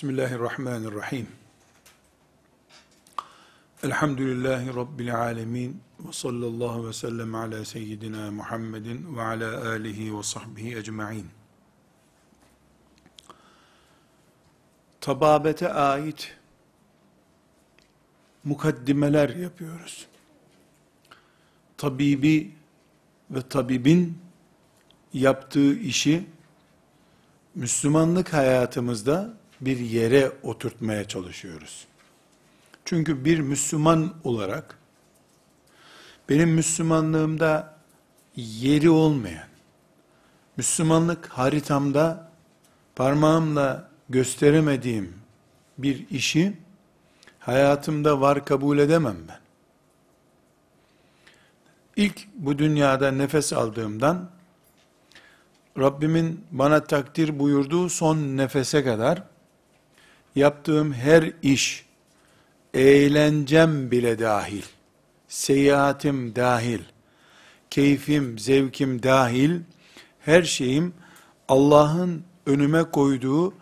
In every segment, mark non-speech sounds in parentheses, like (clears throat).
Bismillahirrahmanirrahim. Elhamdülillahi Rabbil alemin. Ve sallallahu ve sellem ala seyyidina Muhammedin ve ala alihi ve sahbihi ecma'in. Tababete ait mukaddimeler yapıyoruz. Tabibi ve tabibin yaptığı işi Müslümanlık hayatımızda bir yere oturtmaya çalışıyoruz. Çünkü bir Müslüman olarak benim Müslümanlığımda yeri olmayan, Müslümanlık haritamda parmağımla gösteremediğim bir işi hayatımda var kabul edemem ben. İlk bu dünyada nefes aldığımdan Rabbimin bana takdir buyurduğu son nefese kadar yaptığım her iş, eğlencem bile dahil, seyahatim dahil, keyfim, zevkim dahil, her şeyim Allah'ın önüme koyduğu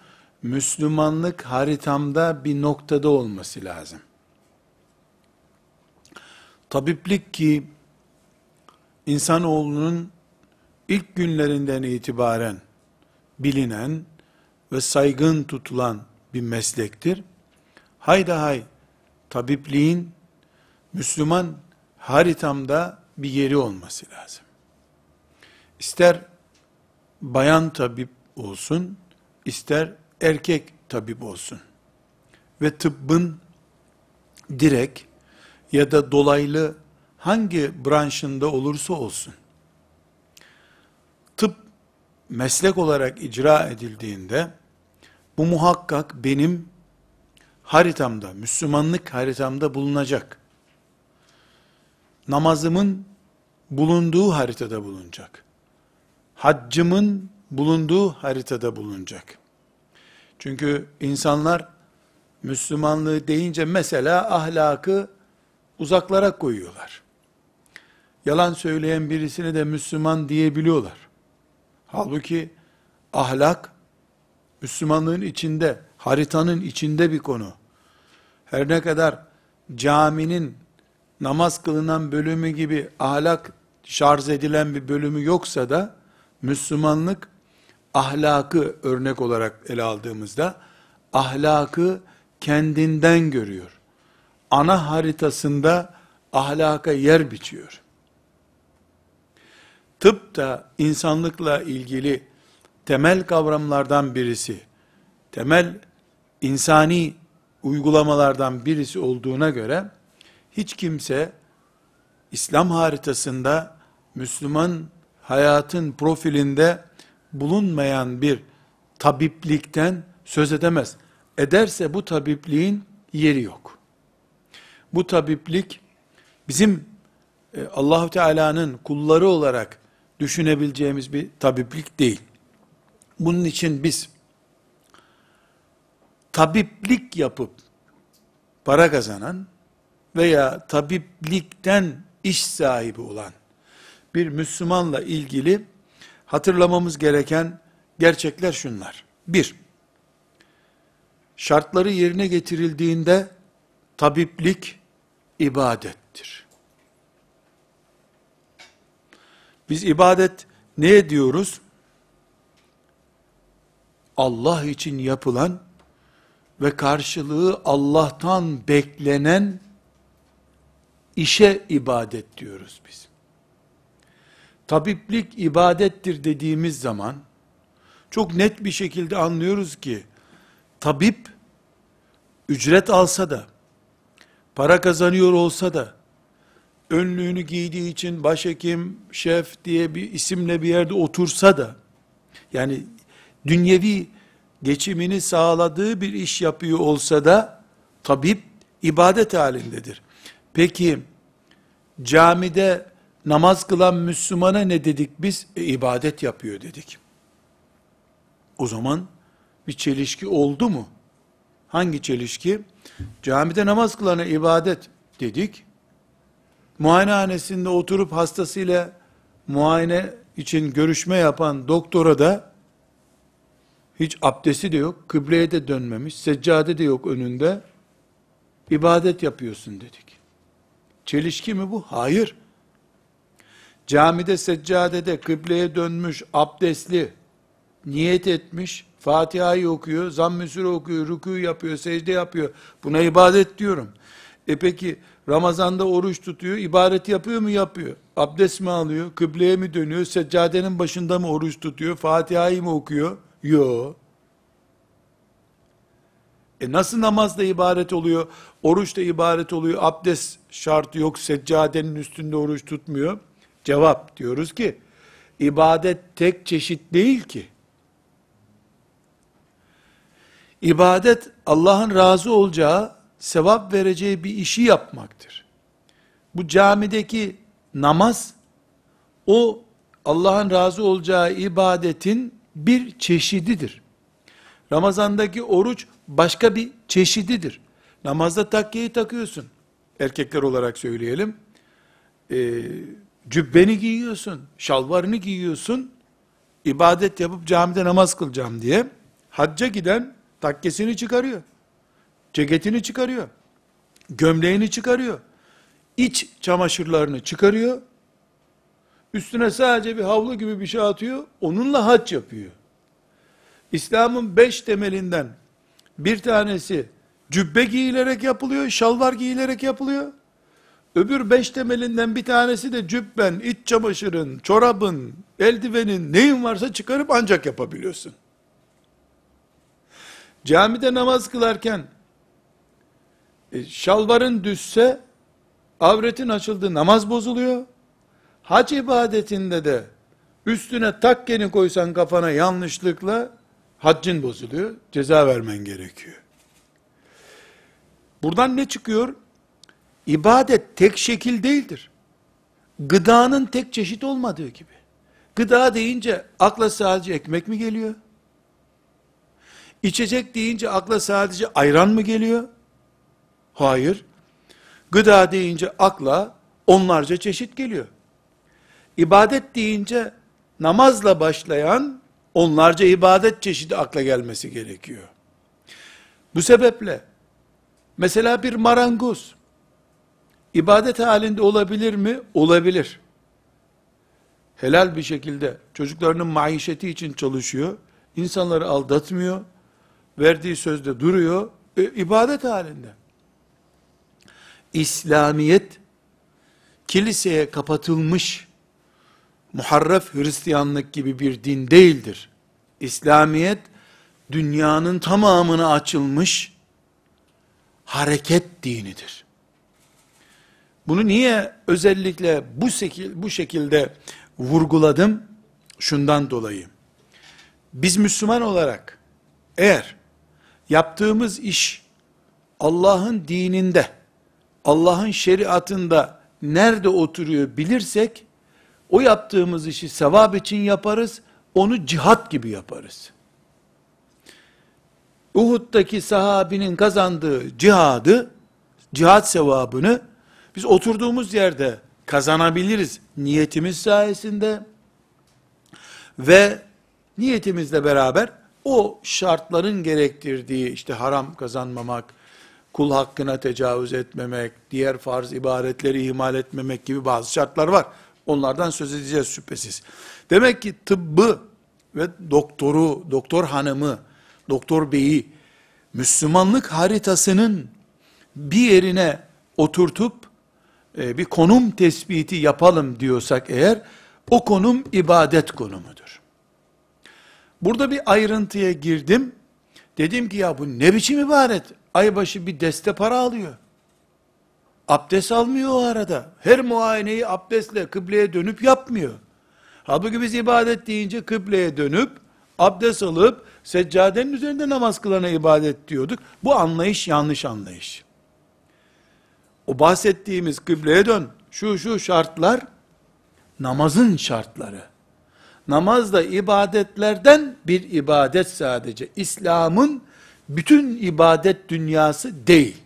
Müslümanlık haritamda bir noktada olması lazım. Tabiplik ki insanoğlunun ilk günlerinden itibaren bilinen ve saygın tutulan bir meslektir. Hayda hay tabipliğin Müslüman haritamda bir yeri olması lazım. İster bayan tabip olsun, ister erkek tabip olsun. Ve tıbbın direkt ya da dolaylı hangi branşında olursa olsun, tıp meslek olarak icra edildiğinde, bu muhakkak benim haritamda, Müslümanlık haritamda bulunacak. Namazımın bulunduğu haritada bulunacak. Haccımın bulunduğu haritada bulunacak. Çünkü insanlar Müslümanlığı deyince mesela ahlakı uzaklara koyuyorlar. Yalan söyleyen birisine de Müslüman diyebiliyorlar. Halbuki ahlak Müslümanlığın içinde, haritanın içinde bir konu. Her ne kadar caminin namaz kılınan bölümü gibi ahlak şarj edilen bir bölümü yoksa da Müslümanlık ahlakı örnek olarak ele aldığımızda ahlakı kendinden görüyor. Ana haritasında ahlaka yer biçiyor. Tıp da insanlıkla ilgili temel kavramlardan birisi, temel insani uygulamalardan birisi olduğuna göre, hiç kimse İslam haritasında Müslüman hayatın profilinde bulunmayan bir tabiplikten söz edemez. Ederse bu tabipliğin yeri yok. Bu tabiplik bizim e, allah Teala'nın kulları olarak düşünebileceğimiz bir tabiplik değil. Bunun için biz tabiplik yapıp para kazanan veya tabiplikten iş sahibi olan bir Müslümanla ilgili hatırlamamız gereken gerçekler şunlar. Bir, şartları yerine getirildiğinde tabiplik ibadettir. Biz ibadet ne diyoruz? Allah için yapılan ve karşılığı Allah'tan beklenen işe ibadet diyoruz biz. Tabiplik ibadettir dediğimiz zaman çok net bir şekilde anlıyoruz ki tabip ücret alsa da para kazanıyor olsa da önlüğünü giydiği için başhekim, şef diye bir isimle bir yerde otursa da yani dünyevi geçimini sağladığı bir iş yapıyor olsa da tabip ibadet halindedir. Peki camide namaz kılan Müslümana ne dedik biz? E, ibadet yapıyor dedik. O zaman bir çelişki oldu mu? Hangi çelişki? Camide namaz kılana ibadet dedik. Muayenehanesinde oturup hastasıyla muayene için görüşme yapan doktora da hiç abdesti de yok, kıbleye de dönmemiş, seccade de yok önünde, ibadet yapıyorsun dedik. Çelişki mi bu? Hayır. Camide seccadede kıbleye dönmüş, abdestli, niyet etmiş, Fatiha'yı okuyor, zamm-ı okuyor, rükû yapıyor, secde yapıyor. Buna ibadet diyorum. E peki Ramazan'da oruç tutuyor, ibadet yapıyor mu? Yapıyor. Abdest mi alıyor? Kıbleye mi dönüyor? Seccadenin başında mı oruç tutuyor? Fatiha'yı mı okuyor? Yok. E nasıl namazda ibaret oluyor? Oruç da ibaret oluyor. Abdest şartı yok. Seccadenin üstünde oruç tutmuyor. Cevap diyoruz ki ibadet tek çeşit değil ki. İbadet Allah'ın razı olacağı, sevap vereceği bir işi yapmaktır. Bu camideki namaz o Allah'ın razı olacağı ibadetin bir çeşididir. Ramazandaki oruç başka bir çeşididir. Namazda takkeyi takıyorsun. Erkekler olarak söyleyelim. Ee, cübbeni giyiyorsun, şalvarını giyiyorsun. ibadet yapıp camide namaz kılacağım diye. Hacca giden takkesini çıkarıyor. Ceketini çıkarıyor. Gömleğini çıkarıyor. iç çamaşırlarını çıkarıyor. Üstüne sadece bir havlu gibi bir şey atıyor. Onunla hac yapıyor. İslam'ın beş temelinden bir tanesi cübbe giyilerek yapılıyor, şalvar giyilerek yapılıyor. Öbür beş temelinden bir tanesi de cübben, iç çamaşırın, çorabın, eldivenin, neyin varsa çıkarıp ancak yapabiliyorsun. Camide namaz kılarken e, şalvarın düşse avretin açıldı namaz bozuluyor. Hac ibadetinde de üstüne takkeni koysan kafana yanlışlıkla haccın bozuluyor. Ceza vermen gerekiyor. Buradan ne çıkıyor? İbadet tek şekil değildir. Gıdanın tek çeşit olmadığı gibi. Gıda deyince akla sadece ekmek mi geliyor? İçecek deyince akla sadece ayran mı geliyor? Hayır. Gıda deyince akla onlarca çeşit geliyor. İbadet deyince namazla başlayan onlarca ibadet çeşidi akla gelmesi gerekiyor. Bu sebeple mesela bir marangoz ibadet halinde olabilir mi? Olabilir. Helal bir şekilde çocuklarının maişeti için çalışıyor. İnsanları aldatmıyor. Verdiği sözde duruyor. E, ibadet halinde. İslamiyet kiliseye kapatılmış muharref Hristiyanlık gibi bir din değildir. İslamiyet dünyanın tamamına açılmış hareket dinidir. Bunu niye özellikle bu şekil, bu şekilde vurguladım? Şundan dolayı. Biz Müslüman olarak eğer yaptığımız iş Allah'ın dininde, Allah'ın şeriatında nerede oturuyor bilirsek, o yaptığımız işi sevap için yaparız, onu cihat gibi yaparız. Uhud'daki sahabinin kazandığı cihadı, cihat sevabını, biz oturduğumuz yerde kazanabiliriz niyetimiz sayesinde ve niyetimizle beraber o şartların gerektirdiği işte haram kazanmamak, kul hakkına tecavüz etmemek, diğer farz ibaretleri ihmal etmemek gibi bazı şartlar var. Onlardan söz edeceğiz şüphesiz. Demek ki tıbbı ve doktoru, doktor hanımı, doktor beyi Müslümanlık haritasının bir yerine oturtup e, bir konum tespiti yapalım diyorsak eğer o konum ibadet konumudur. Burada bir ayrıntıya girdim. Dedim ki ya bu ne biçim ibaret? Aybaşı bir deste para alıyor. Abdest almıyor o arada. Her muayeneyi abdestle kıbleye dönüp yapmıyor. Halbuki biz ibadet deyince kıbleye dönüp, abdest alıp, seccadenin üzerinde namaz kılana ibadet diyorduk. Bu anlayış yanlış anlayış. O bahsettiğimiz kıbleye dön, şu şu şartlar, namazın şartları. Namaz da ibadetlerden bir ibadet sadece. İslam'ın bütün ibadet dünyası değil.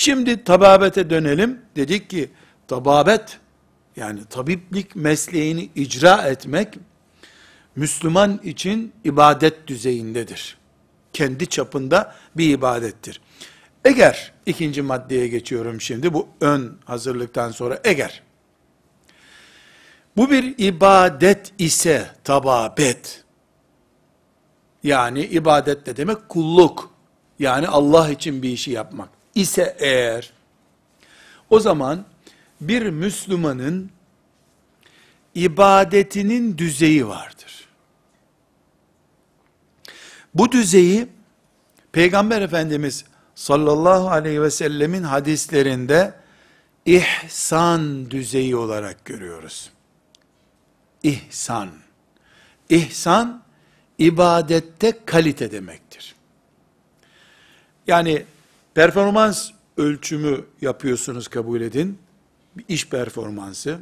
Şimdi tababete dönelim. Dedik ki tababet yani tabiplik mesleğini icra etmek Müslüman için ibadet düzeyindedir. Kendi çapında bir ibadettir. Eğer, ikinci maddeye geçiyorum şimdi, bu ön hazırlıktan sonra, eğer, bu bir ibadet ise tababet, yani ibadet ne demek? Kulluk, yani Allah için bir işi yapmak ise eğer, o zaman bir Müslümanın ibadetinin düzeyi vardır. Bu düzeyi Peygamber Efendimiz sallallahu aleyhi ve sellemin hadislerinde ihsan düzeyi olarak görüyoruz. İhsan. İhsan ibadette kalite demektir. Yani performans ölçümü yapıyorsunuz kabul edin. Bir iş performansı.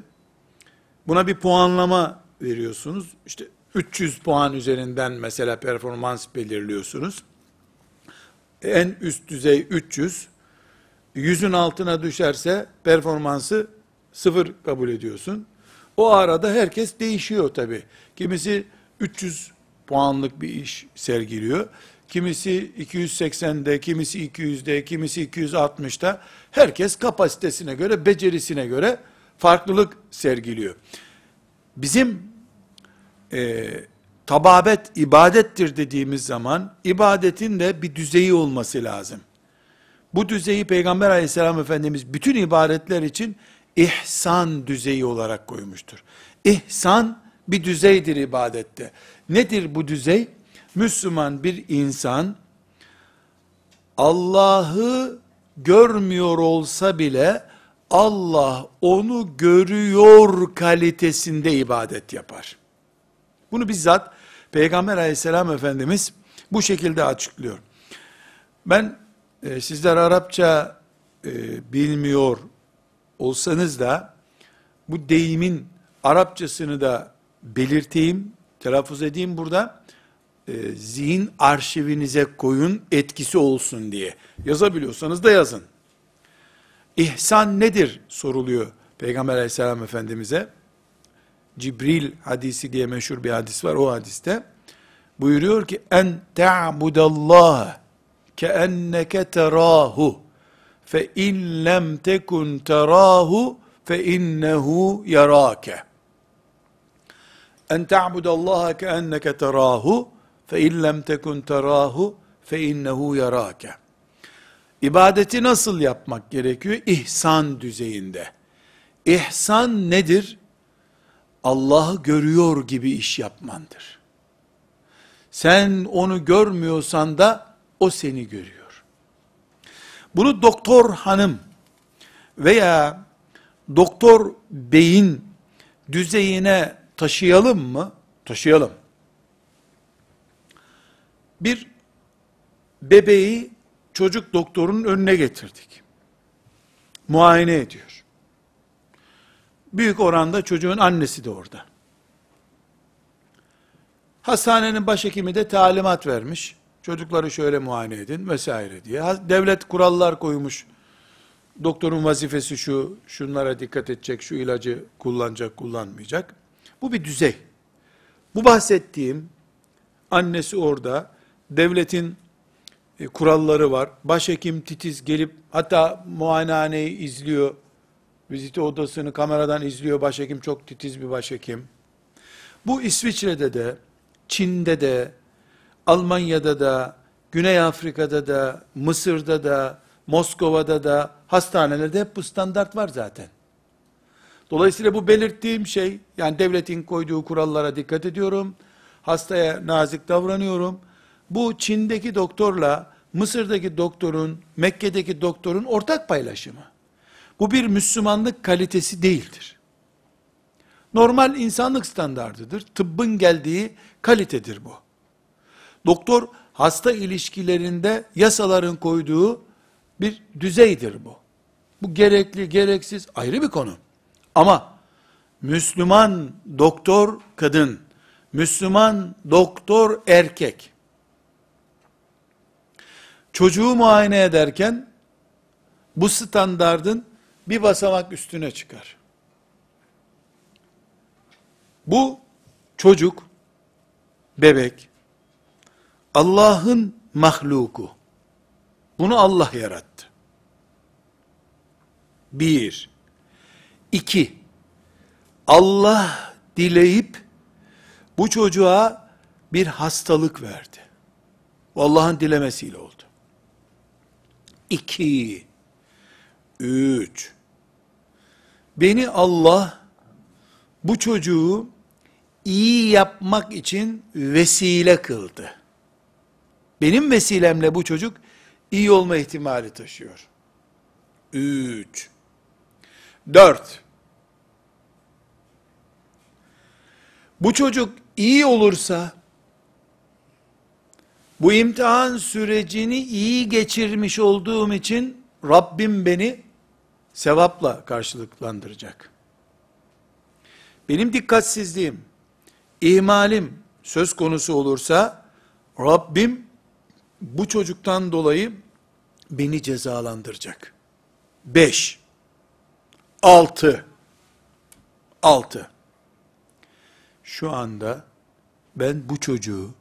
Buna bir puanlama veriyorsunuz. İşte 300 puan üzerinden mesela performans belirliyorsunuz. En üst düzey 300. 100'ün altına düşerse performansı sıfır kabul ediyorsun. O arada herkes değişiyor tabi. Kimisi 300 puanlık bir iş sergiliyor. Kimisi 280'de, kimisi 200'de, kimisi 260'da. Herkes kapasitesine göre, becerisine göre farklılık sergiliyor. Bizim e, tababet ibadettir dediğimiz zaman ibadetin de bir düzeyi olması lazım. Bu düzeyi Peygamber aleyhisselam Efendimiz bütün ibadetler için ihsan düzeyi olarak koymuştur. İhsan bir düzeydir ibadette. Nedir bu düzey? Müslüman bir insan Allah'ı görmüyor olsa bile Allah onu görüyor kalitesinde ibadet yapar. Bunu bizzat Peygamber aleyhisselam Efendimiz bu şekilde açıklıyor. Ben e, sizler Arapça e, bilmiyor olsanız da bu deyimin Arapçasını da belirteyim, telaffuz edeyim burada. E, zihin arşivinize koyun etkisi olsun diye. Yazabiliyorsanız da yazın. İhsan nedir soruluyor Peygamber aleyhisselam efendimize. Cibril hadisi diye meşhur bir hadis var o hadiste. Buyuruyor ki en ta'budallah ke enneke terahu fe in lem tekun terahu fe innehu yarake. En ta'budallaha ke enneke terahu fe in lem tekun terahu fe innehu yarake. İbadeti nasıl yapmak gerekiyor? İhsan düzeyinde. İhsan nedir? Allah'ı görüyor gibi iş yapmandır. Sen onu görmüyorsan da o seni görüyor. Bunu doktor hanım veya doktor beyin düzeyine taşıyalım mı? Taşıyalım. Bir bebeği çocuk doktorunun önüne getirdik. Muayene ediyor. Büyük oranda çocuğun annesi de orada. Hastanenin başhekimi de talimat vermiş. Çocukları şöyle muayene edin vesaire diye. Devlet kurallar koymuş. Doktorun vazifesi şu, şunlara dikkat edecek, şu ilacı kullanacak, kullanmayacak. Bu bir düzey. Bu bahsettiğim annesi orada, devletin e, kuralları var. Başhekim titiz gelip hatta muayenehaneyi izliyor. Vizite odasını kameradan izliyor. Başhekim çok titiz bir başhekim. Bu İsviçre'de de, Çin'de de, Almanya'da da, Güney Afrika'da da, Mısır'da da, Moskova'da da, hastanelerde hep bu standart var zaten. Dolayısıyla bu belirttiğim şey, yani devletin koyduğu kurallara dikkat ediyorum, hastaya nazik davranıyorum, bu Çin'deki doktorla Mısır'daki doktorun, Mekke'deki doktorun ortak paylaşımı. Bu bir Müslümanlık kalitesi değildir. Normal insanlık standardıdır. Tıbbın geldiği kalitedir bu. Doktor hasta ilişkilerinde yasaların koyduğu bir düzeydir bu. Bu gerekli, gereksiz ayrı bir konu. Ama Müslüman doktor kadın, Müslüman doktor erkek, çocuğu muayene ederken bu standardın bir basamak üstüne çıkar. Bu çocuk bebek Allah'ın mahluku. Bunu Allah yarattı. Bir. İki. Allah dileyip bu çocuğa bir hastalık verdi. Allah'ın dilemesiyle oldu. İki. Üç. Beni Allah bu çocuğu iyi yapmak için vesile kıldı. Benim vesilemle bu çocuk iyi olma ihtimali taşıyor. Üç. Dört. Bu çocuk iyi olursa, bu imtihan sürecini iyi geçirmiş olduğum için Rabbim beni sevapla karşılıklandıracak. Benim dikkatsizliğim, ihmalim söz konusu olursa, Rabbim bu çocuktan dolayı beni cezalandıracak. Beş, altı, altı. Şu anda ben bu çocuğu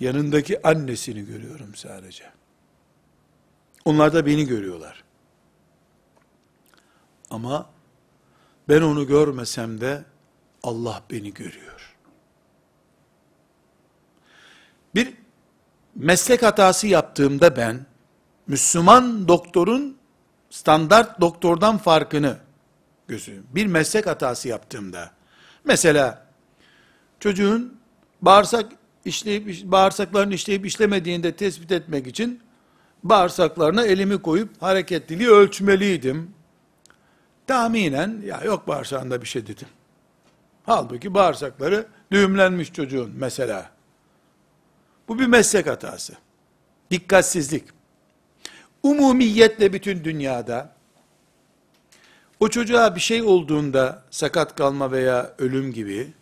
yanındaki annesini görüyorum sadece. Onlar da beni görüyorlar. Ama ben onu görmesem de Allah beni görüyor. Bir meslek hatası yaptığımda ben Müslüman doktorun standart doktordan farkını gözüyorum. Bir meslek hatası yaptığımda mesela çocuğun bağırsak işleyip bağırsaklarını işleyip işlemediğini de tespit etmek için bağırsaklarına elimi koyup hareketliliği ölçmeliydim. Tahminen ya yok bağırsağında bir şey dedim. Halbuki bağırsakları düğümlenmiş çocuğun mesela. Bu bir meslek hatası. Dikkatsizlik. Umumiyetle bütün dünyada o çocuğa bir şey olduğunda sakat kalma veya ölüm gibi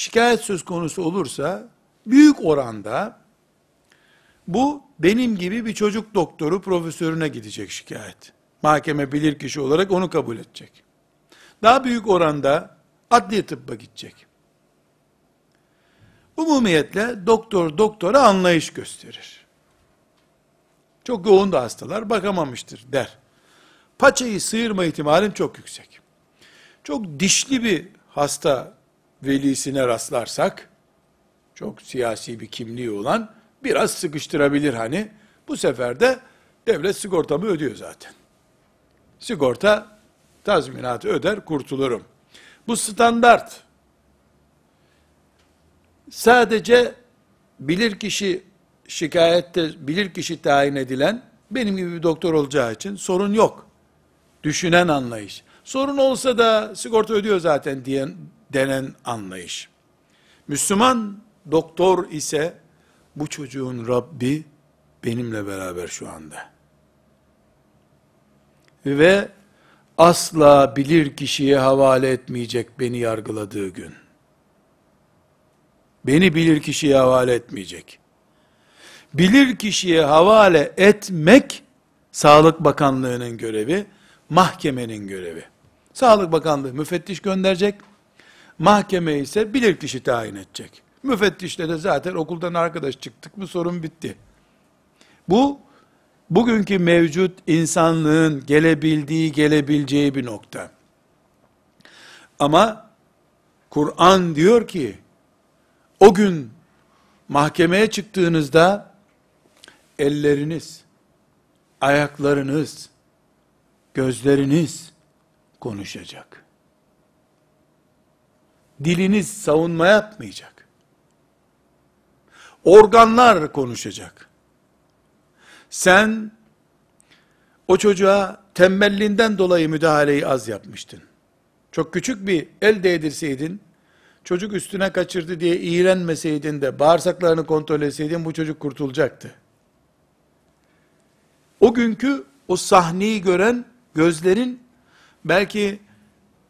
şikayet söz konusu olursa büyük oranda bu benim gibi bir çocuk doktoru profesörüne gidecek şikayet. Mahkeme bilir kişi olarak onu kabul edecek. Daha büyük oranda adli tıbba gidecek. Umumiyetle doktor doktora anlayış gösterir. Çok yoğun da hastalar bakamamıştır der. Paçayı sıyırma ihtimalim çok yüksek. Çok dişli bir hasta velisine rastlarsak, çok siyasi bir kimliği olan, biraz sıkıştırabilir hani. Bu sefer de devlet sigortamı ödüyor zaten. Sigorta tazminatı öder, kurtulurum. Bu standart. Sadece bilir kişi şikayette bilir kişi tayin edilen benim gibi bir doktor olacağı için sorun yok. Düşünen anlayış. Sorun olsa da sigorta ödüyor zaten diyen denen anlayış. Müslüman doktor ise bu çocuğun Rabbi benimle beraber şu anda. Ve asla bilir kişiye havale etmeyecek beni yargıladığı gün. Beni bilir kişiye havale etmeyecek. Bilir kişiye havale etmek Sağlık Bakanlığı'nın görevi, mahkemenin görevi. Sağlık Bakanlığı müfettiş gönderecek, mahkeme ise bilir kişi tayin edecek. Müfettişle de zaten okuldan arkadaş çıktık mı sorun bitti. Bu bugünkü mevcut insanlığın gelebildiği, gelebileceği bir nokta. Ama Kur'an diyor ki, o gün mahkemeye çıktığınızda elleriniz, ayaklarınız, gözleriniz konuşacak. Diliniz savunma yapmayacak. Organlar konuşacak. Sen o çocuğa tembelliğinden dolayı müdahaleyi az yapmıştın. Çok küçük bir el değdirseydin, çocuk üstüne kaçırdı diye iğrenmeseydin de bağırsaklarını kontrol etseydin bu çocuk kurtulacaktı. O günkü o sahneyi gören gözlerin belki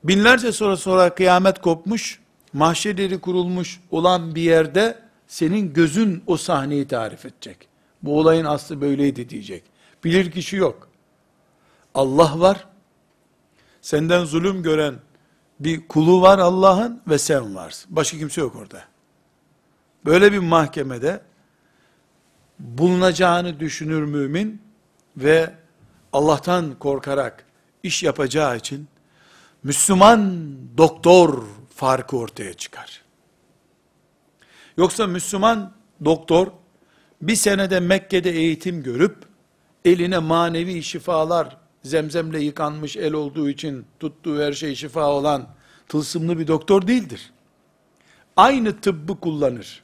binlerce sonra sonra kıyamet kopmuş, mahşerleri kurulmuş olan bir yerde senin gözün o sahneyi tarif edecek. Bu olayın aslı böyleydi diyecek. Bilir kişi yok. Allah var. Senden zulüm gören bir kulu var Allah'ın ve sen varsın. Başka kimse yok orada. böyle bir mahkemede bulunacağını düşünür mümin ve Allah'tan korkarak iş yapacağı için Müslüman doktor farkı ortaya çıkar. Yoksa Müslüman doktor bir senede Mekke'de eğitim görüp eline manevi şifalar zemzemle yıkanmış el olduğu için tuttuğu her şey şifa olan tılsımlı bir doktor değildir. Aynı tıbbı kullanır.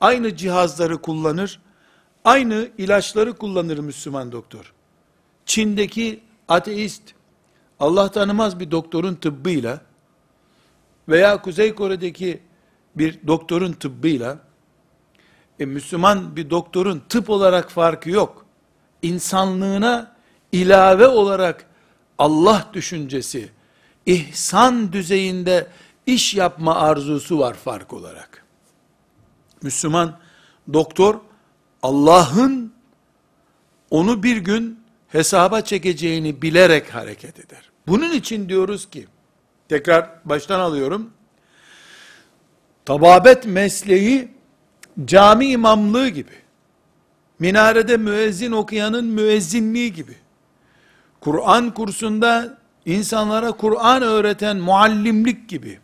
Aynı cihazları kullanır. Aynı ilaçları kullanır Müslüman doktor. Çin'deki ateist, Allah tanımaz bir doktorun tıbbıyla veya Kuzey Kore'deki bir doktorun tıbbıyla e, Müslüman bir doktorun tıp olarak farkı yok. İnsanlığına ilave olarak Allah düşüncesi, ihsan düzeyinde iş yapma arzusu var fark olarak. Müslüman doktor Allah'ın onu bir gün hesaba çekeceğini bilerek hareket eder. Bunun için diyoruz ki, tekrar baştan alıyorum, tababet mesleği cami imamlığı gibi, minarede müezzin okuyanın müezzinliği gibi, Kur'an kursunda insanlara Kur'an öğreten muallimlik gibi,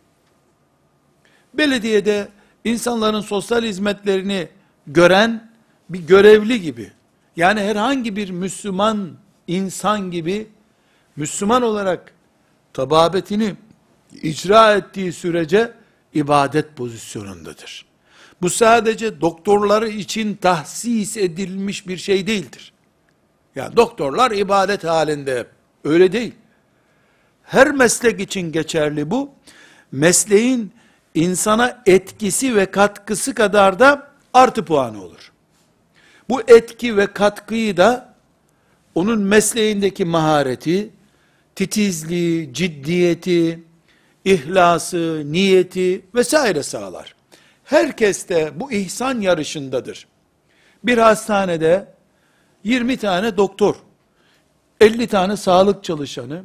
belediyede insanların sosyal hizmetlerini gören bir görevli gibi, yani herhangi bir Müslüman insan gibi, Müslüman olarak tababetini icra ettiği sürece ibadet pozisyonundadır. Bu sadece doktorları için tahsis edilmiş bir şey değildir. Yani doktorlar ibadet halinde öyle değil. Her meslek için geçerli bu. Mesleğin insana etkisi ve katkısı kadar da artı puanı olur. Bu etki ve katkıyı da onun mesleğindeki mahareti, titizliği, ciddiyeti, ihlası, niyeti vesaire sağlar. Herkes de bu ihsan yarışındadır. Bir hastanede 20 tane doktor, 50 tane sağlık çalışanı,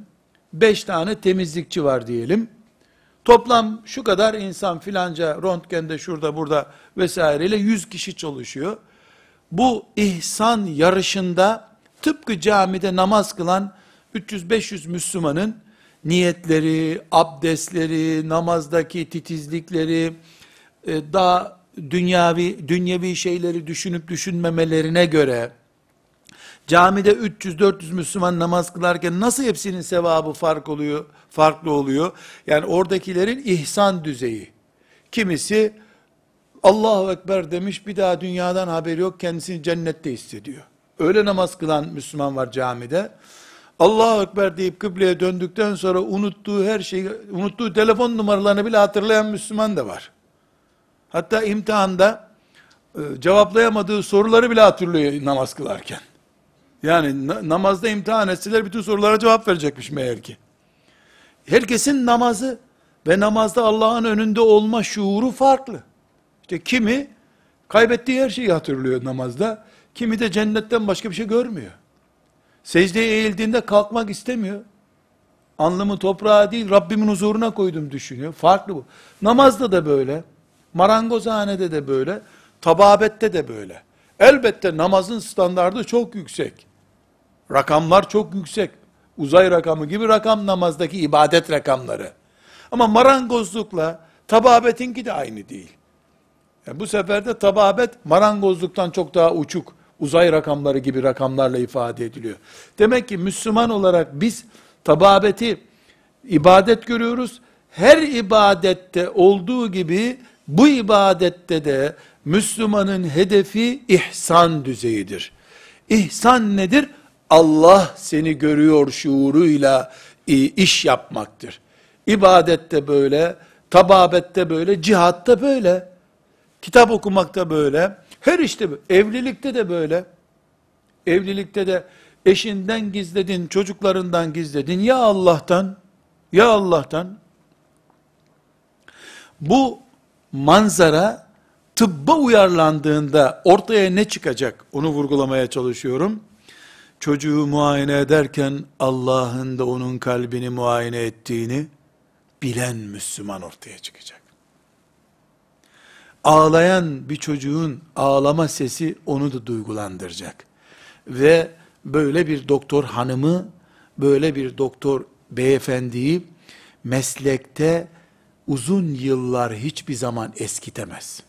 5 tane temizlikçi var diyelim. Toplam şu kadar insan filanca röntgende şurada burada vesaireyle 100 kişi çalışıyor. Bu ihsan yarışında tıpkı camide namaz kılan 300-500 Müslümanın niyetleri, abdestleri, namazdaki titizlikleri, e, daha dünyavi, dünyevi şeyleri düşünüp düşünmemelerine göre, camide 300-400 Müslüman namaz kılarken nasıl hepsinin sevabı fark oluyor, farklı oluyor? Yani oradakilerin ihsan düzeyi. Kimisi Allahu Ekber demiş bir daha dünyadan haberi yok kendisini cennette hissediyor. Öyle namaz kılan Müslüman var camide. Allahu Ekber deyip kıbleye döndükten sonra unuttuğu her şeyi, unuttuğu telefon numaralarını bile hatırlayan Müslüman da var. Hatta imtihanda e, cevaplayamadığı soruları bile hatırlıyor namaz kılarken. Yani na- namazda imtihan etseler bütün sorulara cevap verecekmiş meğer ki. Herkesin namazı ve namazda Allah'ın önünde olma şuuru farklı. İşte kimi kaybettiği her şeyi hatırlıyor namazda, kimi de cennetten başka bir şey görmüyor. Secdeye eğildiğinde kalkmak istemiyor. Anlamı toprağa değil Rabbimin huzuruna koydum düşünüyor. Farklı bu. Namazda da böyle. Marangozhanede de böyle. Tababette de böyle. Elbette namazın standardı çok yüksek. Rakamlar çok yüksek. Uzay rakamı gibi rakam namazdaki ibadet rakamları. Ama marangozlukla tababetinki de aynı değil. Yani bu sefer de tababet marangozluktan çok daha uçuk, uzay rakamları gibi rakamlarla ifade ediliyor. Demek ki Müslüman olarak biz tababeti ibadet görüyoruz. Her ibadette olduğu gibi bu ibadette de Müslümanın hedefi ihsan düzeyidir. İhsan nedir? Allah seni görüyor şuuruyla iş yapmaktır. İbadette böyle, tababette böyle, cihatta böyle, kitap okumakta böyle, her işte evlilikte de böyle. Evlilikte de eşinden gizledin, çocuklarından gizledin. Ya Allah'tan, ya Allah'tan. Bu manzara tıbba uyarlandığında ortaya ne çıkacak? Onu vurgulamaya çalışıyorum. Çocuğu muayene ederken Allah'ın da onun kalbini muayene ettiğini bilen Müslüman ortaya çıkacak. Ağlayan bir çocuğun ağlama sesi onu da duygulandıracak. Ve böyle bir doktor hanımı, böyle bir doktor beyefendiyi meslekte uzun yıllar hiçbir zaman eskitemez.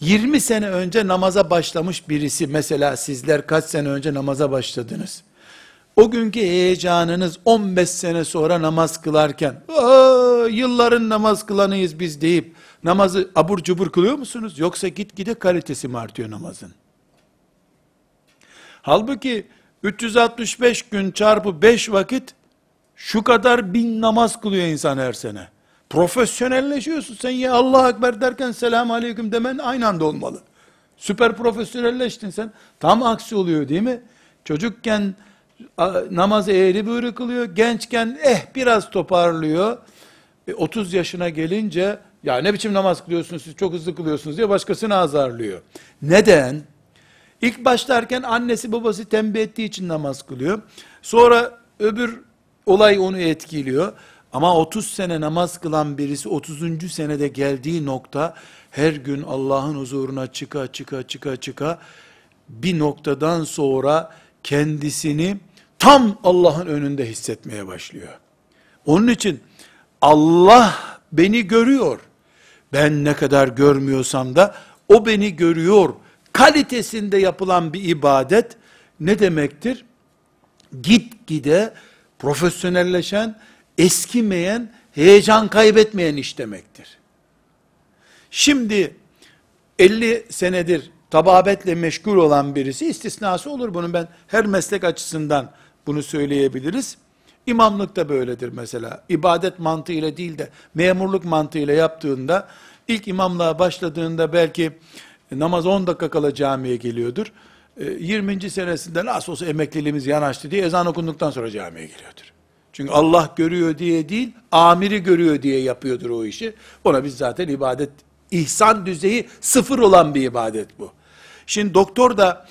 20 sene önce namaza başlamış birisi, mesela sizler kaç sene önce namaza başladınız? O günkü heyecanınız 15 sene sonra namaz kılarken, yılların namaz kılanıyız biz deyip, namazı abur cubur kılıyor musunuz? Yoksa gitgide kalitesi mi artıyor namazın? Halbuki 365 gün çarpı 5 vakit, şu kadar bin namaz kılıyor insan her sene. Profesyonelleşiyorsun. Sen ya Allah Ekber derken selamun aleyküm demen aynı anda olmalı. Süper profesyonelleştin sen. Tam aksi oluyor değil mi? Çocukken namazı eğri büğrü kılıyor. Gençken eh biraz toparlıyor. E, 30 yaşına gelince ya ne biçim namaz kılıyorsunuz siz çok hızlı kılıyorsunuz diye başkasını azarlıyor. Neden? İlk başlarken annesi babası tembih ettiği için namaz kılıyor. Sonra öbür olay onu etkiliyor. Ama 30 sene namaz kılan birisi 30. senede geldiği nokta her gün Allah'ın huzuruna çıka çıka çıka çıka bir noktadan sonra kendisini tam Allah'ın önünde hissetmeye başlıyor. Onun için Allah beni görüyor. Ben ne kadar görmüyorsam da o beni görüyor. Kalitesinde yapılan bir ibadet ne demektir? Git gide profesyonelleşen, eskimeyen, heyecan kaybetmeyen iş demektir. Şimdi 50 senedir tababetle meşgul olan birisi istisnası olur bunun ben her meslek açısından bunu söyleyebiliriz. İmamlık da böyledir mesela. İbadet mantığıyla değil de memurluk mantığıyla yaptığında ilk imamlığa başladığında belki namaz 10 dakika kala camiye geliyordur. 20. E, senesinde nasıl olsa emekliliğimiz yanaştı diye ezan okunduktan sonra camiye geliyordur. Çünkü Allah görüyor diye değil, amiri görüyor diye yapıyordur o işi. Ona biz zaten ibadet, ihsan düzeyi sıfır olan bir ibadet bu. Şimdi doktor da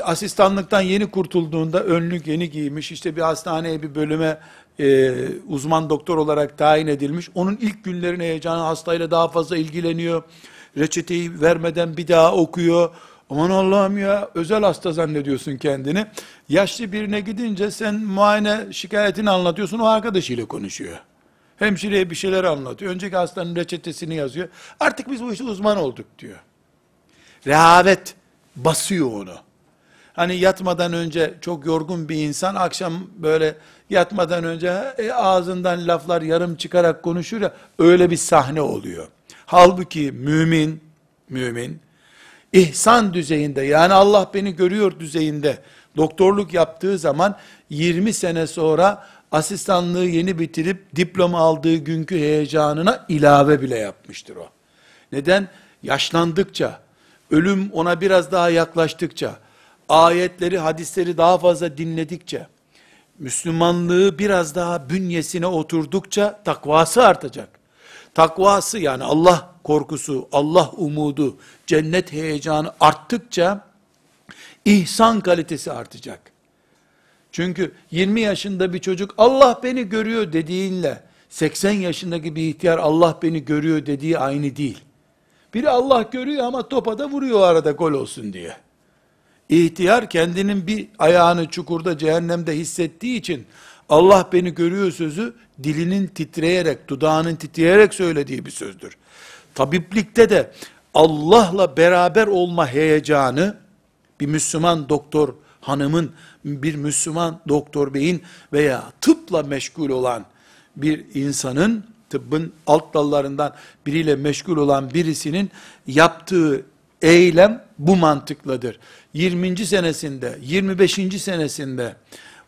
asistanlıktan yeni kurtulduğunda önlük yeni giymiş, işte bir hastaneye bir bölüme e, uzman doktor olarak tayin edilmiş. Onun ilk günlerine heyecanı hastayla daha fazla ilgileniyor. Reçeteyi vermeden bir daha okuyor. Aman Allah'ım ya özel hasta zannediyorsun kendini. Yaşlı birine gidince sen muayene şikayetini anlatıyorsun o arkadaşıyla konuşuyor. Hemşireye bir şeyler anlatıyor. Önceki hastanın reçetesini yazıyor. Artık biz bu işte uzman olduk diyor. Rehavet basıyor onu. Hani yatmadan önce çok yorgun bir insan akşam böyle yatmadan önce e, ağzından laflar yarım çıkarak konuşur ya öyle bir sahne oluyor. Halbuki mümin, mümin, ihsan düzeyinde yani Allah beni görüyor düzeyinde doktorluk yaptığı zaman 20 sene sonra asistanlığı yeni bitirip diploma aldığı günkü heyecanına ilave bile yapmıştır o. Neden? Yaşlandıkça, ölüm ona biraz daha yaklaştıkça, ayetleri, hadisleri daha fazla dinledikçe, Müslümanlığı biraz daha bünyesine oturdukça takvası artacak. Takvası yani Allah korkusu, Allah umudu, cennet heyecanı arttıkça ihsan kalitesi artacak. Çünkü 20 yaşında bir çocuk Allah beni görüyor dediğinle 80 yaşındaki bir ihtiyar Allah beni görüyor dediği aynı değil. Biri Allah görüyor ama topa da vuruyor arada gol olsun diye. İhtiyar kendinin bir ayağını çukurda cehennemde hissettiği için Allah beni görüyor sözü dilinin titreyerek, dudağının titreyerek söylediği bir sözdür. Tabiplikte de Allah'la beraber olma heyecanı bir Müslüman doktor hanımın, bir Müslüman doktor beyin veya tıpla meşgul olan bir insanın, tıbbın alt dallarından biriyle meşgul olan birisinin yaptığı eylem bu mantıkladır. 20. senesinde, 25. senesinde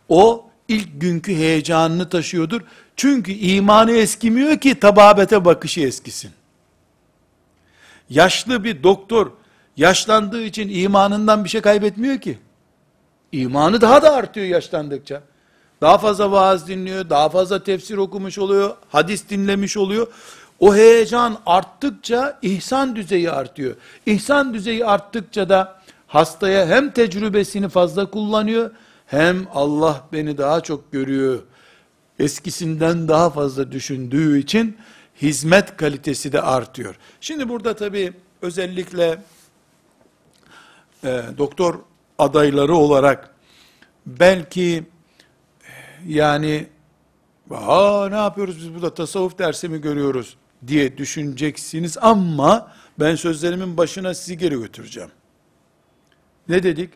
o ilk günkü heyecanını taşıyordur. Çünkü imanı eskimiyor ki tababete bakışı eskisin. Yaşlı bir doktor yaşlandığı için imanından bir şey kaybetmiyor ki. İmanı daha da artıyor yaşlandıkça. Daha fazla vaaz dinliyor, daha fazla tefsir okumuş oluyor, hadis dinlemiş oluyor. O heyecan arttıkça ihsan düzeyi artıyor. İhsan düzeyi arttıkça da hastaya hem tecrübesini fazla kullanıyor, hem Allah beni daha çok görüyor, eskisinden daha fazla düşündüğü için hizmet kalitesi de artıyor. Şimdi burada tabii özellikle e, doktor adayları olarak belki e, yani Aa, ne yapıyoruz biz burada tasavvuf dersi mi görüyoruz diye düşüneceksiniz ama ben sözlerimin başına sizi geri götüreceğim. Ne dedik?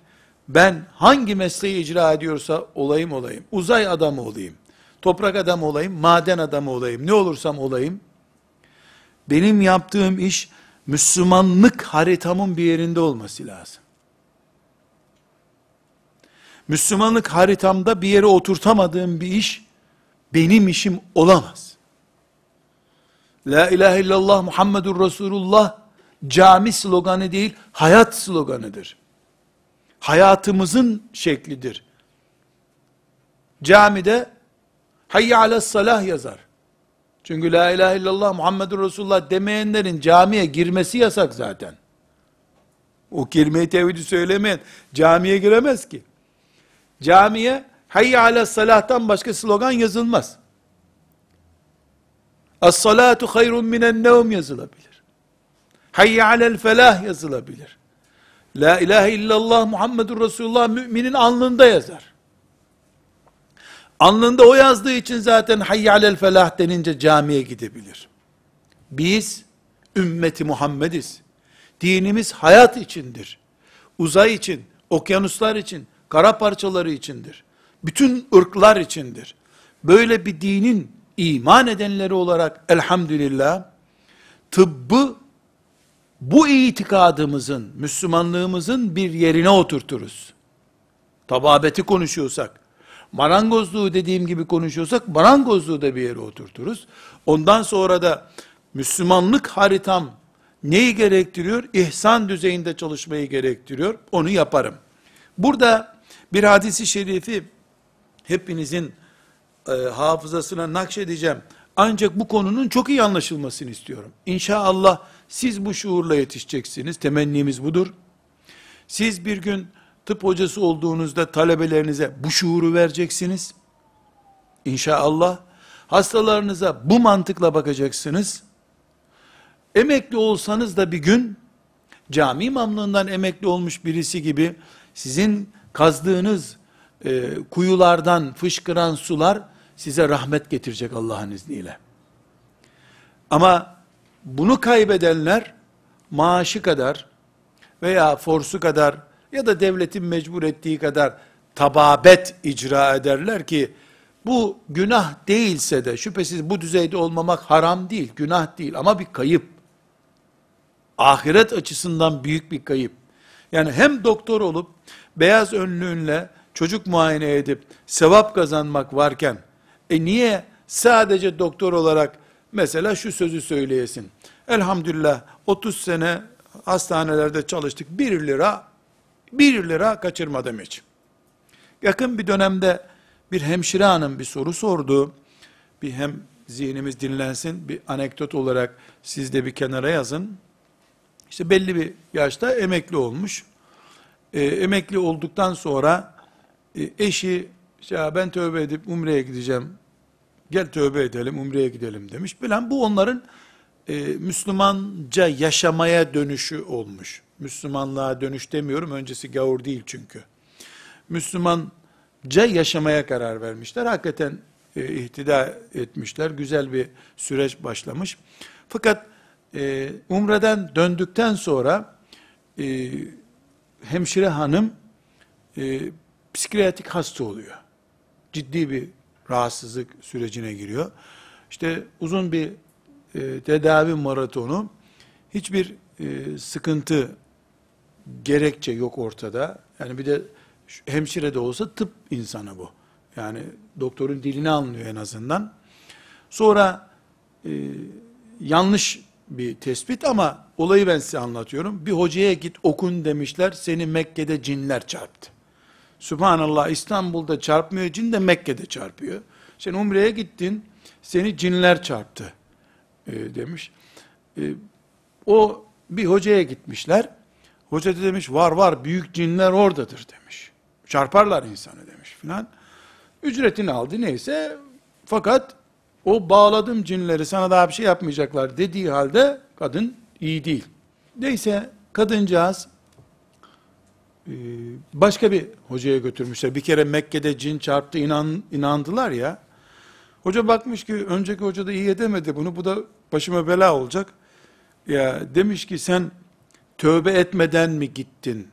Ben hangi mesleği icra ediyorsa olayım olayım. Uzay adamı olayım. Toprak adamı olayım. Maden adamı olayım. Ne olursam olayım. Benim yaptığım iş Müslümanlık haritamın bir yerinde olması lazım. Müslümanlık haritamda bir yere oturtamadığım bir iş benim işim olamaz. La ilahe illallah Muhammedur Resulullah cami sloganı değil, hayat sloganıdır. Hayatımızın şeklidir. Camide hayye ala salah yazar. Çünkü la ilahe illallah Muhammedur Resulullah demeyenlerin camiye girmesi yasak zaten. O kelimeyi tevhidi söylemeyen camiye giremez ki. Camiye hayye ala salahtan başka slogan yazılmaz. As-salatu hayrun minen nevm yazılabilir. Hayye alel felah yazılabilir. La ilahe illallah Muhammedur Resulullah müminin alnında yazar. Alnında o yazdığı için zaten hayye alel felah denince camiye gidebilir. Biz ümmeti Muhammediz. Dinimiz hayat içindir. Uzay için, okyanuslar için, kara parçaları içindir. Bütün ırklar içindir. Böyle bir dinin iman edenleri olarak elhamdülillah tıbbı bu itikadımızın, Müslümanlığımızın bir yerine oturturuz. Tababeti konuşuyorsak, marangozluğu dediğim gibi konuşuyorsak, marangozluğu da bir yere oturturuz. Ondan sonra da Müslümanlık haritam neyi gerektiriyor? İhsan düzeyinde çalışmayı gerektiriyor. Onu yaparım. Burada bir hadisi şerifi hepinizin e, hafızasına nakşedeceğim. Ancak bu konunun çok iyi anlaşılmasını istiyorum. İnşallah siz bu şuurla yetişeceksiniz. Temennimiz budur. Siz bir gün tıp hocası olduğunuzda talebelerinize bu şuuru vereceksiniz. İnşallah hastalarınıza bu mantıkla bakacaksınız. Emekli olsanız da bir gün cami imamlığından emekli olmuş birisi gibi sizin kazdığınız e, kuyulardan fışkıran sular size rahmet getirecek Allah'ın izniyle. Ama bunu kaybedenler maaşı kadar veya forsu kadar ya da devletin mecbur ettiği kadar tababet icra ederler ki bu günah değilse de şüphesiz bu düzeyde olmamak haram değil, günah değil ama bir kayıp. Ahiret açısından büyük bir kayıp. Yani hem doktor olup beyaz önlüğünle çocuk muayene edip sevap kazanmak varken e niye sadece doktor olarak mesela şu sözü söyleyesin. Elhamdülillah 30 sene hastanelerde çalıştık. 1 lira 1 lira kaçırmadım hiç. Yakın bir dönemde bir hemşire hanım bir soru sordu. Bir hem zihnimiz dinlensin, bir anekdot olarak siz de bir kenara yazın. İşte belli bir yaşta emekli olmuş. E, emekli olduktan sonra e, eşi ya ben tövbe edip umreye gideceğim. Gel tövbe edelim, umreye gidelim demiş. Bilen bu onların e, Müslümanca yaşamaya dönüşü olmuş. Müslümanlığa dönüş demiyorum. Öncesi gavur değil çünkü. Müslümanca yaşamaya karar vermişler. Hakikaten e, ihtida etmişler. Güzel bir süreç başlamış. Fakat e, umreden döndükten sonra e, hemşire hanım e, psikiyatrik hasta oluyor. Ciddi bir rahatsızlık sürecine giriyor. İşte uzun bir e, tedavi maratonu, hiçbir e, sıkıntı, gerekçe yok ortada. Yani bir de hemşire de olsa tıp insanı bu. Yani doktorun dilini anlıyor en azından. Sonra e, yanlış bir tespit ama olayı ben size anlatıyorum. Bir hocaya git okun demişler, seni Mekke'de cinler çarptı. Subhanallah İstanbul'da çarpmıyor, cin de Mekke'de çarpıyor. Sen Umre'ye gittin, seni cinler çarptı e, demiş. E, o bir hocaya gitmişler. Hoca da demiş var var büyük cinler oradadır demiş. Çarparlar insanı demiş filan. Ücretini aldı neyse fakat O bağladım cinleri sana daha bir şey yapmayacaklar dediği halde kadın iyi değil. Neyse kadıncağız e, başka bir hocaya götürmüşler. Bir kere Mekke'de cin çarptı inan, inandılar ya. Hoca bakmış ki önceki hoca da iyi edemedi bunu. Bu da başıma bela olacak. Ya demiş ki sen tövbe etmeden mi gittin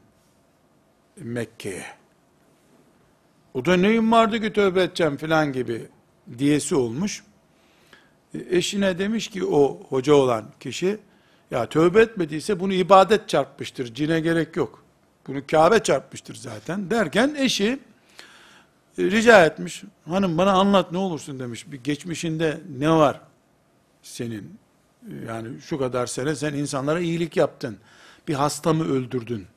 Mekke'ye? O da neyim vardı ki tövbe edeceğim filan gibi diyesi olmuş. E, Eşine demiş ki o hoca olan kişi, ya tövbe etmediyse bunu ibadet çarpmıştır, cine gerek yok. Bunu Kabe çarpmıştır zaten derken eşi e, rica etmiş. Hanım bana anlat ne olursun demiş. Bir geçmişinde ne var senin? Yani şu kadar sene sen insanlara iyilik yaptın. Bir hasta mı öldürdün?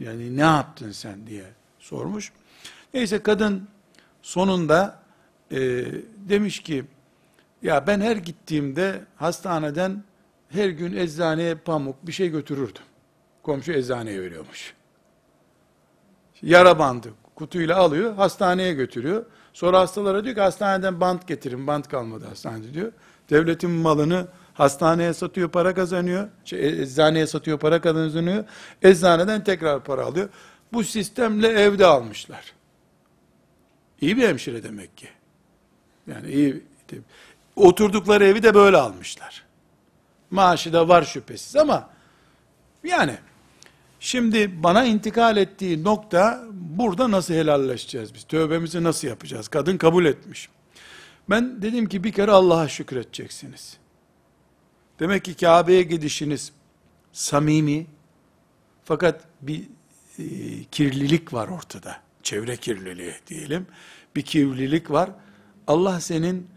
Yani ne yaptın sen diye sormuş. Neyse kadın sonunda e, demiş ki ya ben her gittiğimde hastaneden her gün eczaneye pamuk bir şey götürürdüm. Komşu eczaneye veriyormuş. Yara bandı kutuyla alıyor, hastaneye götürüyor. Sonra hastalara diyor ki hastaneden bant getirin, bant kalmadı hastanede diyor. Devletin malını hastaneye satıyor, para kazanıyor. Şey, eczaneye satıyor, para kazanıyor. Eczaneden tekrar para alıyor. Bu sistemle evde almışlar. İyi bir hemşire demek ki. Yani iyi. Oturdukları evi de böyle almışlar. Maaşı da var şüphesiz ama yani Şimdi bana intikal ettiği nokta burada nasıl helalleşeceğiz biz? Tövbemizi nasıl yapacağız? Kadın kabul etmiş. Ben dedim ki bir kere Allah'a şükredeceksiniz. Demek ki Kabe'ye gidişiniz samimi fakat bir e, kirlilik var ortada. Çevre kirliliği diyelim. Bir kirlilik var. Allah senin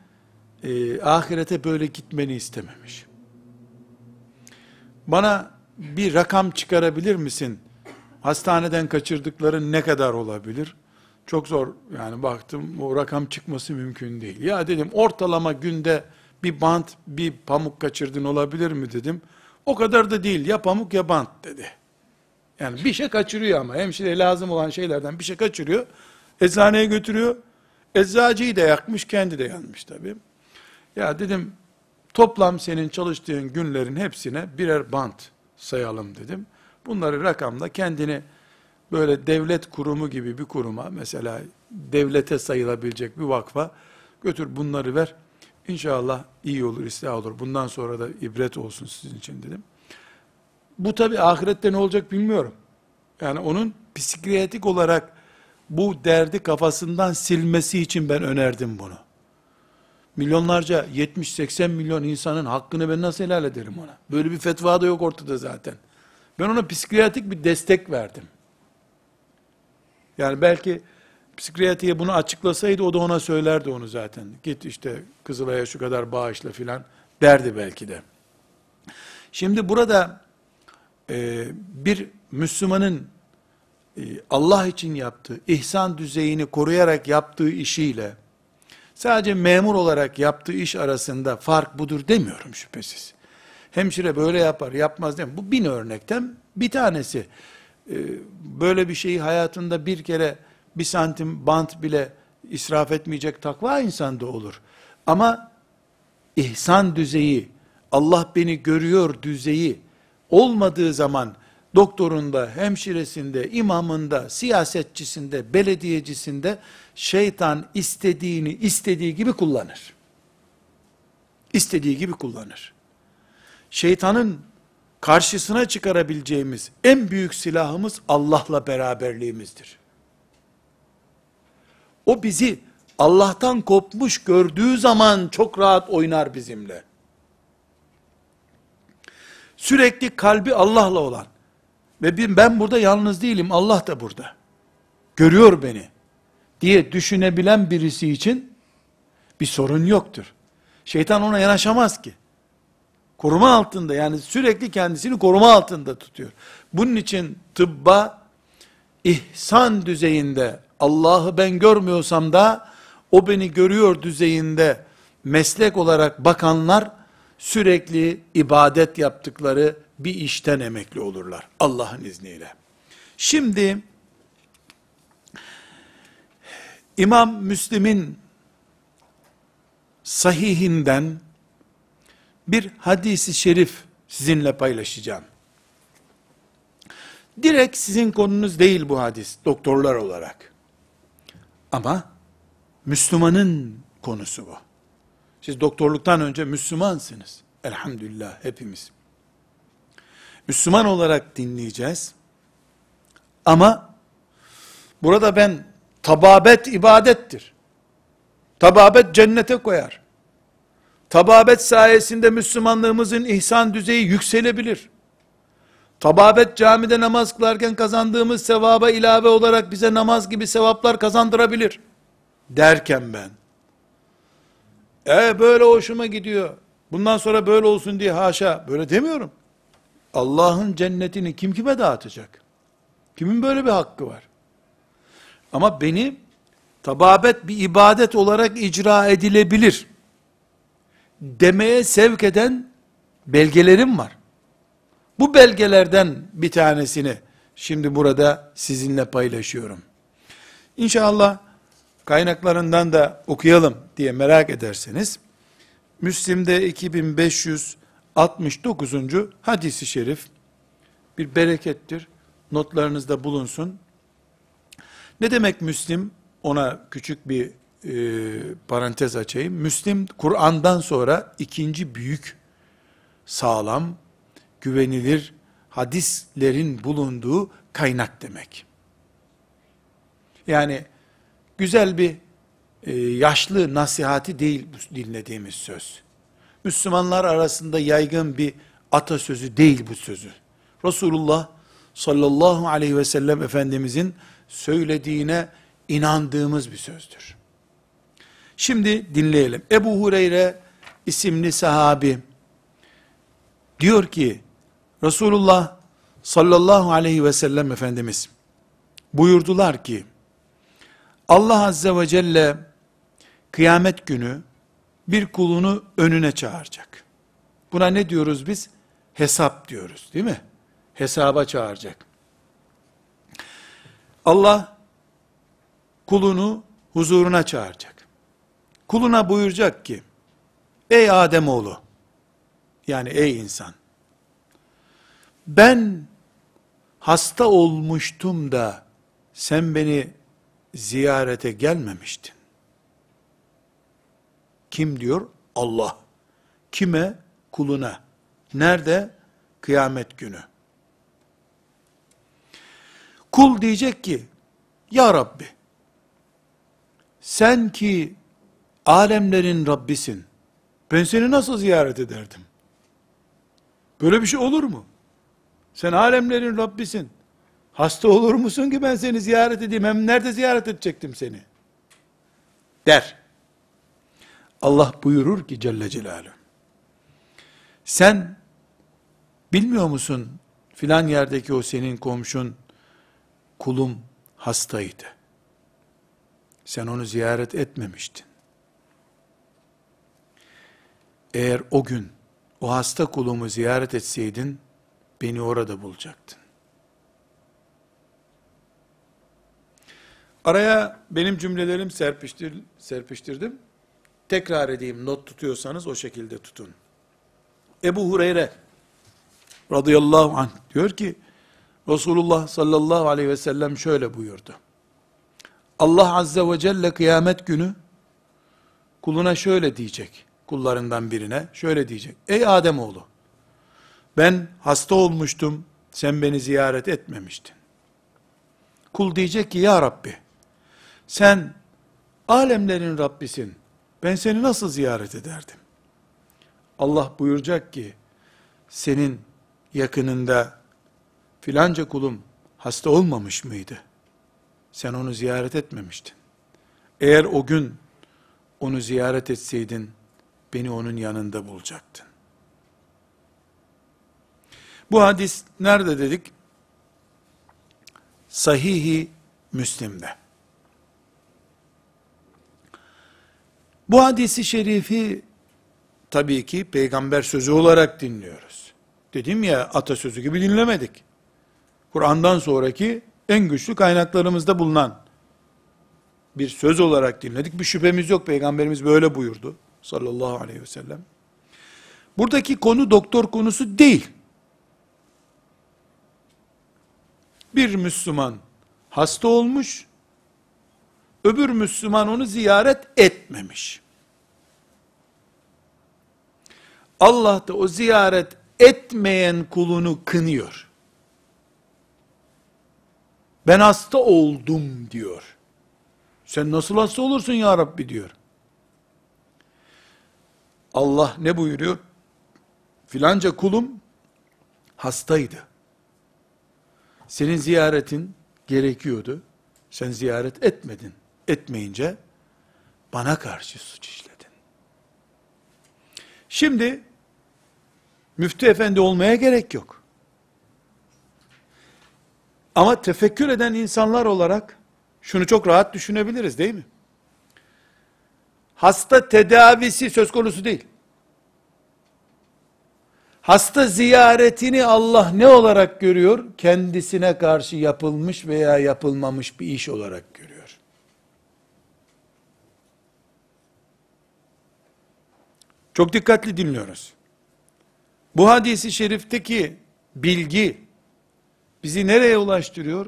e, ahirete böyle gitmeni istememiş. Bana bir rakam çıkarabilir misin? Hastaneden kaçırdıkların ne kadar olabilir? Çok zor yani baktım o rakam çıkması mümkün değil. Ya dedim ortalama günde bir bant bir pamuk kaçırdın olabilir mi dedim. O kadar da değil ya pamuk ya bant dedi. Yani bir şey kaçırıyor ama hemşire lazım olan şeylerden bir şey kaçırıyor. Eczaneye götürüyor. Eczacıyı da yakmış kendi de yanmış tabii. Ya dedim toplam senin çalıştığın günlerin hepsine birer bant sayalım dedim. Bunları rakamla kendini böyle devlet kurumu gibi bir kuruma mesela devlete sayılabilecek bir vakfa götür bunları ver. İnşallah iyi olur, ıslah olur. Bundan sonra da ibret olsun sizin için dedim. Bu tabi ahirette ne olacak bilmiyorum. Yani onun psikiyatrik olarak bu derdi kafasından silmesi için ben önerdim bunu. Milyonlarca 70-80 milyon insanın hakkını ben nasıl helal ederim ona? Böyle bir fetva da yok ortada zaten. Ben ona psikiyatrik bir destek verdim. Yani belki psikiyatriye bunu açıklasaydı o da ona söylerdi onu zaten. Git işte Kızılay'a şu kadar bağışla filan derdi belki de. Şimdi burada e, bir Müslümanın e, Allah için yaptığı, ihsan düzeyini koruyarak yaptığı işiyle, sadece memur olarak yaptığı iş arasında fark budur demiyorum şüphesiz. Hemşire böyle yapar, yapmaz demiyorum. Bu bin örnekten bir tanesi. Ee, böyle bir şeyi hayatında bir kere bir santim bant bile israf etmeyecek takva insanda olur. Ama ihsan düzeyi, Allah beni görüyor düzeyi olmadığı zaman doktorunda, hemşiresinde, imamında, siyasetçisinde, belediyecisinde şeytan istediğini istediği gibi kullanır. İstediği gibi kullanır. Şeytanın karşısına çıkarabileceğimiz en büyük silahımız Allah'la beraberliğimizdir. O bizi Allah'tan kopmuş gördüğü zaman çok rahat oynar bizimle. Sürekli kalbi Allah'la olan ve ben burada yalnız değilim Allah da burada. Görüyor beni diye düşünebilen birisi için bir sorun yoktur. Şeytan ona yanaşamaz ki. Koruma altında yani sürekli kendisini koruma altında tutuyor. Bunun için tıbba ihsan düzeyinde Allah'ı ben görmüyorsam da o beni görüyor düzeyinde meslek olarak bakanlar sürekli ibadet yaptıkları bir işten emekli olurlar Allah'ın izniyle. Şimdi İmam Müslim'in sahihinden bir hadisi şerif sizinle paylaşacağım. Direkt sizin konunuz değil bu hadis doktorlar olarak. Ama Müslümanın konusu bu. Siz doktorluktan önce Müslümansınız. Elhamdülillah hepimiz. Müslüman olarak dinleyeceğiz. Ama burada ben tababet ibadettir. Tababet cennete koyar. Tababet sayesinde Müslümanlığımızın ihsan düzeyi yükselebilir. Tababet camide namaz kılarken kazandığımız sevaba ilave olarak bize namaz gibi sevaplar kazandırabilir. Derken ben, e böyle hoşuma gidiyor. Bundan sonra böyle olsun diye haşa. Böyle demiyorum. Allah'ın cennetini kim kime dağıtacak? Kimin böyle bir hakkı var? Ama beni tababet bir ibadet olarak icra edilebilir demeye sevk eden belgelerim var. Bu belgelerden bir tanesini şimdi burada sizinle paylaşıyorum. İnşallah kaynaklarından da okuyalım diye merak ederseniz, Müslim'de 2569. hadisi şerif bir berekettir. Notlarınızda bulunsun. Ne demek Müslim? Ona küçük bir e, parantez açayım. Müslim Kur'an'dan sonra ikinci büyük sağlam, güvenilir hadislerin bulunduğu kaynak demek. Yani güzel bir e, yaşlı nasihati değil dinlediğimiz söz. Müslümanlar arasında yaygın bir atasözü değil bu sözü. Resulullah sallallahu aleyhi ve sellem Efendimizin söylediğine inandığımız bir sözdür. Şimdi dinleyelim. Ebu Hureyre isimli sahabi diyor ki Resulullah sallallahu aleyhi ve sellem Efendimiz buyurdular ki Allah azze ve celle kıyamet günü bir kulunu önüne çağıracak. Buna ne diyoruz biz? Hesap diyoruz değil mi? Hesaba çağıracak. Allah kulunu huzuruna çağıracak. Kuluna buyuracak ki, ey Ademoğlu, yani ey insan, ben hasta olmuştum da sen beni ziyarete gelmemiştin. Kim diyor? Allah. Kime? Kuluna. Nerede? Kıyamet günü. Kul diyecek ki, Ya Rabbi, sen ki alemlerin Rabbisin, ben seni nasıl ziyaret ederdim? Böyle bir şey olur mu? Sen alemlerin Rabbisin. Hasta olur musun ki ben seni ziyaret edeyim? Hem nerede ziyaret edecektim seni? Der. Allah buyurur ki Celle Celaluhu. Sen bilmiyor musun filan yerdeki o senin komşun kulum hastaydı. Sen onu ziyaret etmemiştin. Eğer o gün o hasta kulumu ziyaret etseydin, beni orada bulacaktın. Araya benim cümlelerimi serpiştir, serpiştirdim. Tekrar edeyim, not tutuyorsanız o şekilde tutun. Ebu Hureyre radıyallahu anh diyor ki, Resulullah sallallahu aleyhi ve sellem şöyle buyurdu. Allah azze ve celle kıyamet günü kuluna şöyle diyecek kullarından birine şöyle diyecek. Ey Ademoğlu ben hasta olmuştum sen beni ziyaret etmemiştin. Kul diyecek ki ya Rabbi sen alemlerin Rabbisin ben seni nasıl ziyaret ederdim? Allah buyuracak ki senin yakınında filanca kulum hasta olmamış mıydı? Sen onu ziyaret etmemiştin. Eğer o gün onu ziyaret etseydin, beni onun yanında bulacaktın. Bu hadis nerede dedik? Sahihi Müslim'de. Bu hadisi şerifi tabii ki peygamber sözü olarak dinliyoruz. Dedim ya atasözü gibi dinlemedik. Kur'an'dan sonraki en güçlü kaynaklarımızda bulunan bir söz olarak dinledik. Bir şüphemiz yok peygamberimiz böyle buyurdu sallallahu aleyhi ve sellem. Buradaki konu doktor konusu değil. Bir Müslüman hasta olmuş, öbür Müslüman onu ziyaret etmemiş. Allah da o ziyaret etmeyen kulunu kınıyor. Ben hasta oldum diyor. Sen nasıl hasta olursun ya Rabbi diyor. Allah ne buyuruyor? Filanca kulum hastaydı. Senin ziyaretin gerekiyordu. Sen ziyaret etmedin. Etmeyince bana karşı suç işledin. Şimdi müftü efendi olmaya gerek yok. Ama tefekkür eden insanlar olarak şunu çok rahat düşünebiliriz değil mi? Hasta tedavisi söz konusu değil. Hasta ziyaretini Allah ne olarak görüyor? Kendisine karşı yapılmış veya yapılmamış bir iş olarak görüyor. Çok dikkatli dinliyoruz. Bu hadisi şerifteki bilgi bizi nereye ulaştırıyor?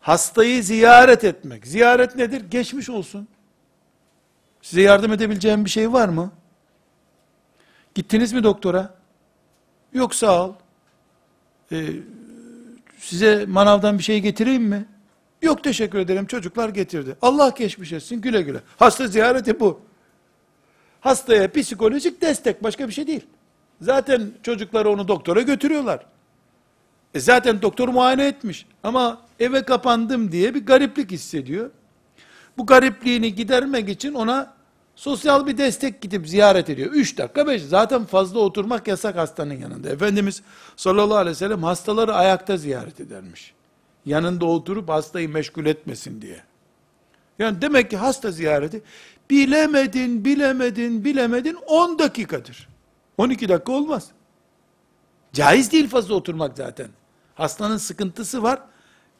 Hastayı ziyaret etmek. Ziyaret nedir? Geçmiş olsun. Size yardım edebileceğim bir şey var mı? Gittiniz mi doktora? Yok sağ ol. Ee, size manavdan bir şey getireyim mi? Yok teşekkür ederim çocuklar getirdi. Allah geçmiş etsin güle güle. Hasta ziyareti bu. Hastaya psikolojik destek başka bir şey değil. Zaten çocukları onu doktora götürüyorlar. E zaten doktor muayene etmiş. Ama eve kapandım diye bir gariplik hissediyor. Bu garipliğini gidermek için ona sosyal bir destek gidip ziyaret ediyor. Üç dakika beş. Zaten fazla oturmak yasak hastanın yanında. Efendimiz sallallahu aleyhi ve sellem hastaları ayakta ziyaret edermiş. Yanında oturup hastayı meşgul etmesin diye. Yani demek ki hasta ziyareti bilemedin, bilemedin, bilemedin 10 dakikadır. 12 dakika olmaz. Caiz değil fazla oturmak zaten. Hastanın sıkıntısı var.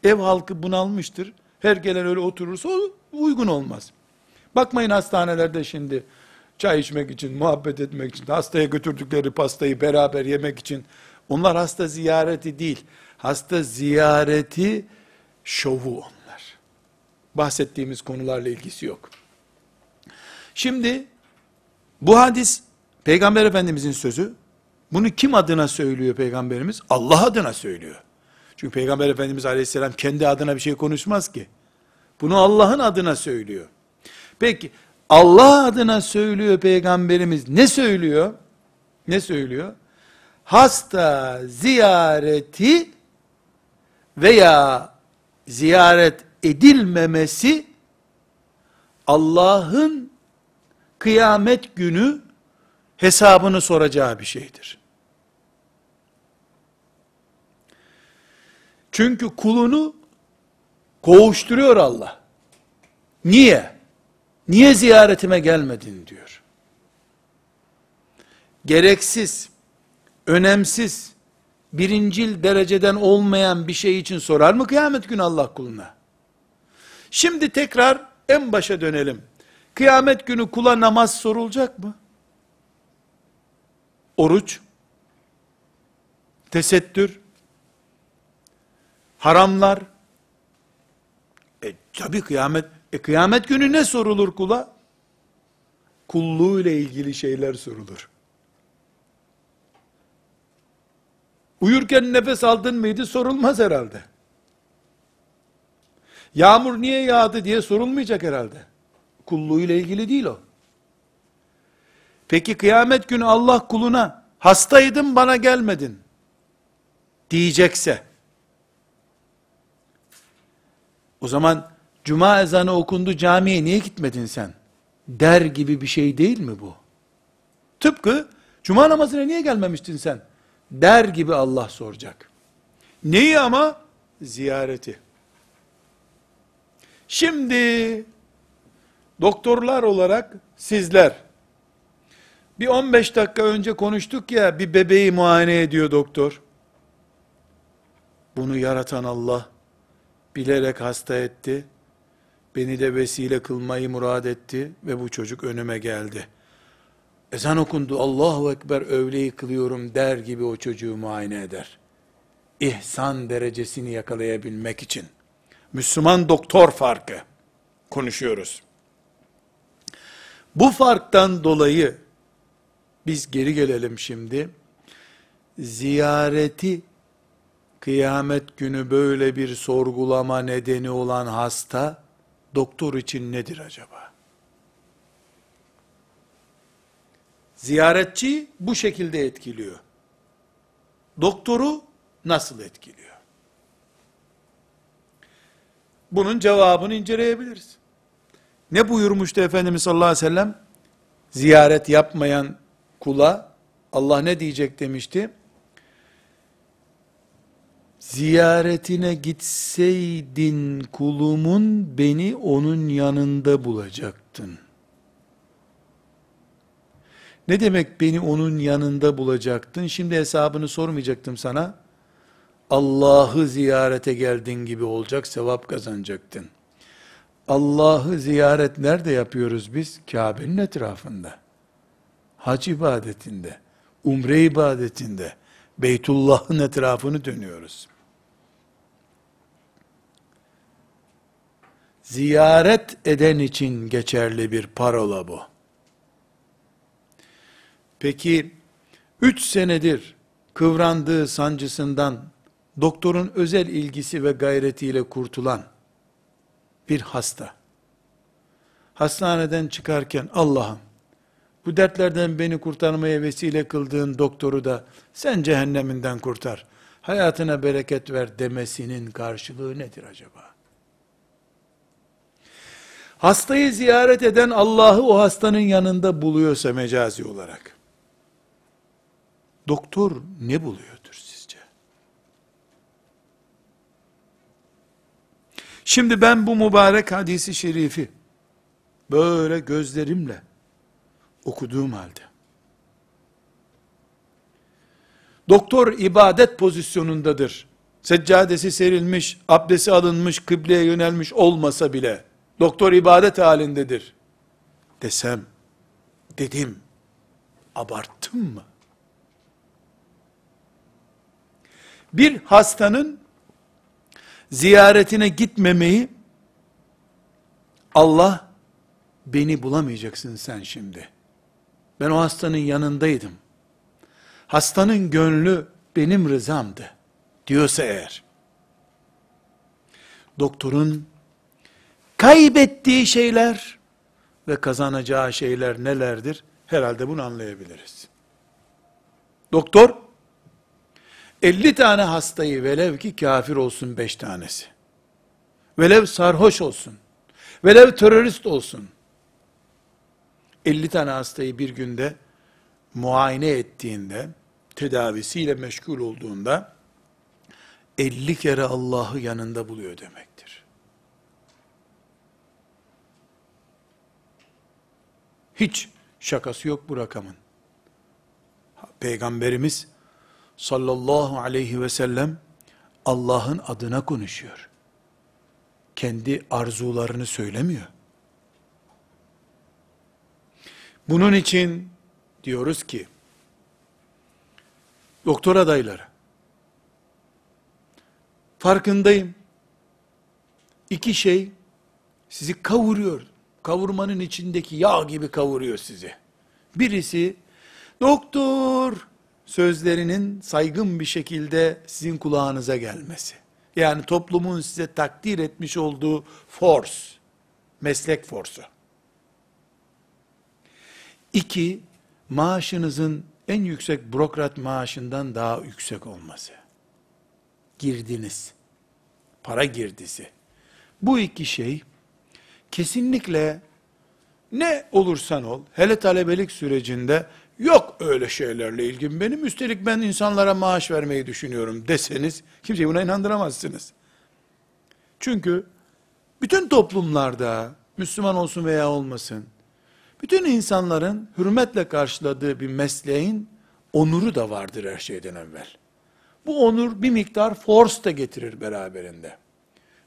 Ev halkı bunalmıştır. Her gelen öyle oturursa uygun olmaz. Bakmayın hastanelerde şimdi çay içmek için, muhabbet etmek için, hastaya götürdükleri pastayı beraber yemek için. Onlar hasta ziyareti değil. Hasta ziyareti şovu onlar. Bahsettiğimiz konularla ilgisi yok. Şimdi bu hadis Peygamber Efendimizin sözü. Bunu kim adına söylüyor Peygamberimiz? Allah adına söylüyor. Çünkü Peygamber Efendimiz Aleyhisselam kendi adına bir şey konuşmaz ki. Bunu Allah'ın adına söylüyor. Peki Allah adına söylüyor Peygamberimiz. Ne söylüyor? Ne söylüyor? Hasta ziyareti veya ziyaret edilmemesi Allah'ın kıyamet günü hesabını soracağı bir şeydir. Çünkü kulunu kovuşturuyor Allah. Niye? Niye ziyaretime gelmedin diyor. Gereksiz, önemsiz, birincil dereceden olmayan bir şey için sorar mı kıyamet günü Allah kuluna? Şimdi tekrar en başa dönelim. Kıyamet günü kula namaz sorulacak mı? Oruç, tesettür, haramlar, e tabi kıyamet, e kıyamet günü ne sorulur kula? Kulluğu ile ilgili şeyler sorulur. Uyurken nefes aldın mıydı sorulmaz herhalde. Yağmur niye yağdı diye sorulmayacak herhalde. Kulluğu ile ilgili değil o. Peki kıyamet günü Allah kuluna hastaydım bana gelmedin diyecekse o zaman cuma ezanı okundu camiye niye gitmedin sen? Der gibi bir şey değil mi bu? Tıpkı cuma namazına niye gelmemiştin sen? Der gibi Allah soracak. Neyi ama? Ziyareti. Şimdi doktorlar olarak sizler bir 15 dakika önce konuştuk ya bir bebeği muayene ediyor doktor. Bunu yaratan Allah bilerek hasta etti. Beni de vesile kılmayı murad etti ve bu çocuk önüme geldi. Ezan okundu, Allahu Ekber öğleyi kılıyorum der gibi o çocuğu muayene eder. İhsan derecesini yakalayabilmek için. Müslüman doktor farkı konuşuyoruz. Bu farktan dolayı biz geri gelelim şimdi. Ziyareti kıyamet günü böyle bir sorgulama nedeni olan hasta doktor için nedir acaba? Ziyaretçi bu şekilde etkiliyor. Doktoru nasıl etkiliyor? Bunun cevabını inceleyebiliriz. Ne buyurmuştu Efendimiz sallallahu aleyhi ve sellem? Ziyaret yapmayan kula Allah ne diyecek demişti? Ziyaretine gitseydin kulumun beni onun yanında bulacaktın. Ne demek beni onun yanında bulacaktın? Şimdi hesabını sormayacaktım sana. Allah'ı ziyarete geldin gibi olacak, sevap kazanacaktın. Allah'ı ziyaret nerede yapıyoruz biz? Kabe'nin etrafında. Hac ibadetinde, umre ibadetinde, Beytullah'ın etrafını dönüyoruz. Ziyaret eden için geçerli bir parola bu. Peki, üç senedir kıvrandığı sancısından doktorun özel ilgisi ve gayretiyle kurtulan bir hasta. Hastaneden çıkarken Allah'ım bu dertlerden beni kurtarmaya vesile kıldığın doktoru da sen cehenneminden kurtar. Hayatına bereket ver demesinin karşılığı nedir acaba? Hastayı ziyaret eden Allah'ı o hastanın yanında buluyorsa mecazi olarak. Doktor ne buluyordur sizce? Şimdi ben bu mübarek hadisi şerifi böyle gözlerimle okuduğum halde doktor ibadet pozisyonundadır. Seccadesi serilmiş, abdesti alınmış, kıbleye yönelmiş olmasa bile doktor ibadet halindedir desem, dedim, abarttım mı? Bir hastanın ziyaretine gitmemeyi Allah beni bulamayacaksın sen şimdi. Ben o hastanın yanındaydım. Hastanın gönlü benim rızamdı diyorsa eğer. Doktorun kaybettiği şeyler ve kazanacağı şeyler nelerdir? Herhalde bunu anlayabiliriz. Doktor 50 tane hastayı velev ki kafir olsun 5 tanesi. Velev sarhoş olsun. Velev terörist olsun. 50 tane hastayı bir günde muayene ettiğinde, tedavisiyle meşgul olduğunda 50 kere Allah'ı yanında buluyor demektir. Hiç şakası yok bu rakamın. Peygamberimiz sallallahu aleyhi ve sellem Allah'ın adına konuşuyor. Kendi arzularını söylemiyor. Bunun için diyoruz ki, doktor adayları, farkındayım, iki şey sizi kavuruyor. Kavurmanın içindeki yağ gibi kavuruyor sizi. Birisi, doktor sözlerinin saygın bir şekilde sizin kulağınıza gelmesi. Yani toplumun size takdir etmiş olduğu force, meslek forsu. İki, maaşınızın en yüksek bürokrat maaşından daha yüksek olması. Girdiniz. Para girdisi. Bu iki şey kesinlikle ne olursan ol, hele talebelik sürecinde yok öyle şeylerle ilgim benim, üstelik ben insanlara maaş vermeyi düşünüyorum deseniz, kimseyi buna inandıramazsınız. Çünkü bütün toplumlarda, Müslüman olsun veya olmasın, bütün insanların hürmetle karşıladığı bir mesleğin onuru da vardır her şeyden evvel. Bu onur bir miktar force da getirir beraberinde.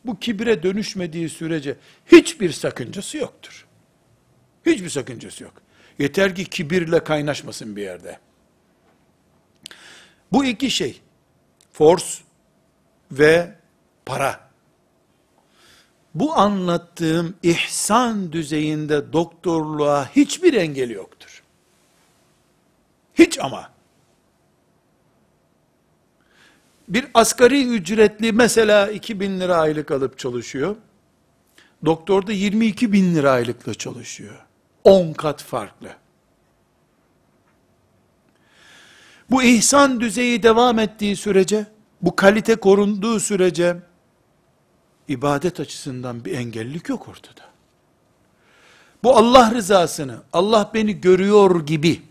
Bu kibre dönüşmediği sürece hiçbir sakıncası yoktur. Hiçbir sakıncası yok. Yeter ki kibirle kaynaşmasın bir yerde. Bu iki şey, force ve para. Bu anlattığım ihsan düzeyinde doktorluğa hiçbir engel yoktur. Hiç ama. Bir asgari ücretli mesela 2000 lira aylık alıp çalışıyor. Doktor da 22 bin lira aylıkla çalışıyor. 10 kat farklı. Bu ihsan düzeyi devam ettiği sürece, bu kalite korunduğu sürece, ibadet açısından bir engellik yok ortada. Bu Allah rızasını, Allah beni görüyor gibi,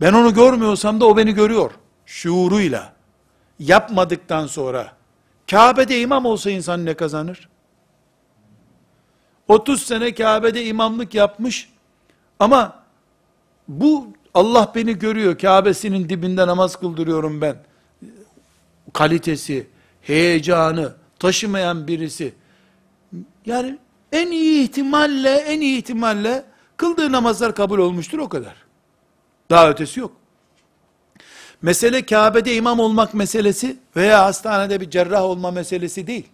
ben onu görmüyorsam da o beni görüyor, şuuruyla, yapmadıktan sonra, Kabe'de imam olsa insan ne kazanır? 30 sene Kabe'de imamlık yapmış, ama bu Allah beni görüyor, Kabe'sinin dibinde namaz kıldırıyorum ben, kalitesi, heyecanı taşımayan birisi, yani en iyi ihtimalle, en iyi ihtimalle kıldığı namazlar kabul olmuştur o kadar. Daha ötesi yok. Mesele Kabe'de imam olmak meselesi veya hastanede bir cerrah olma meselesi değil.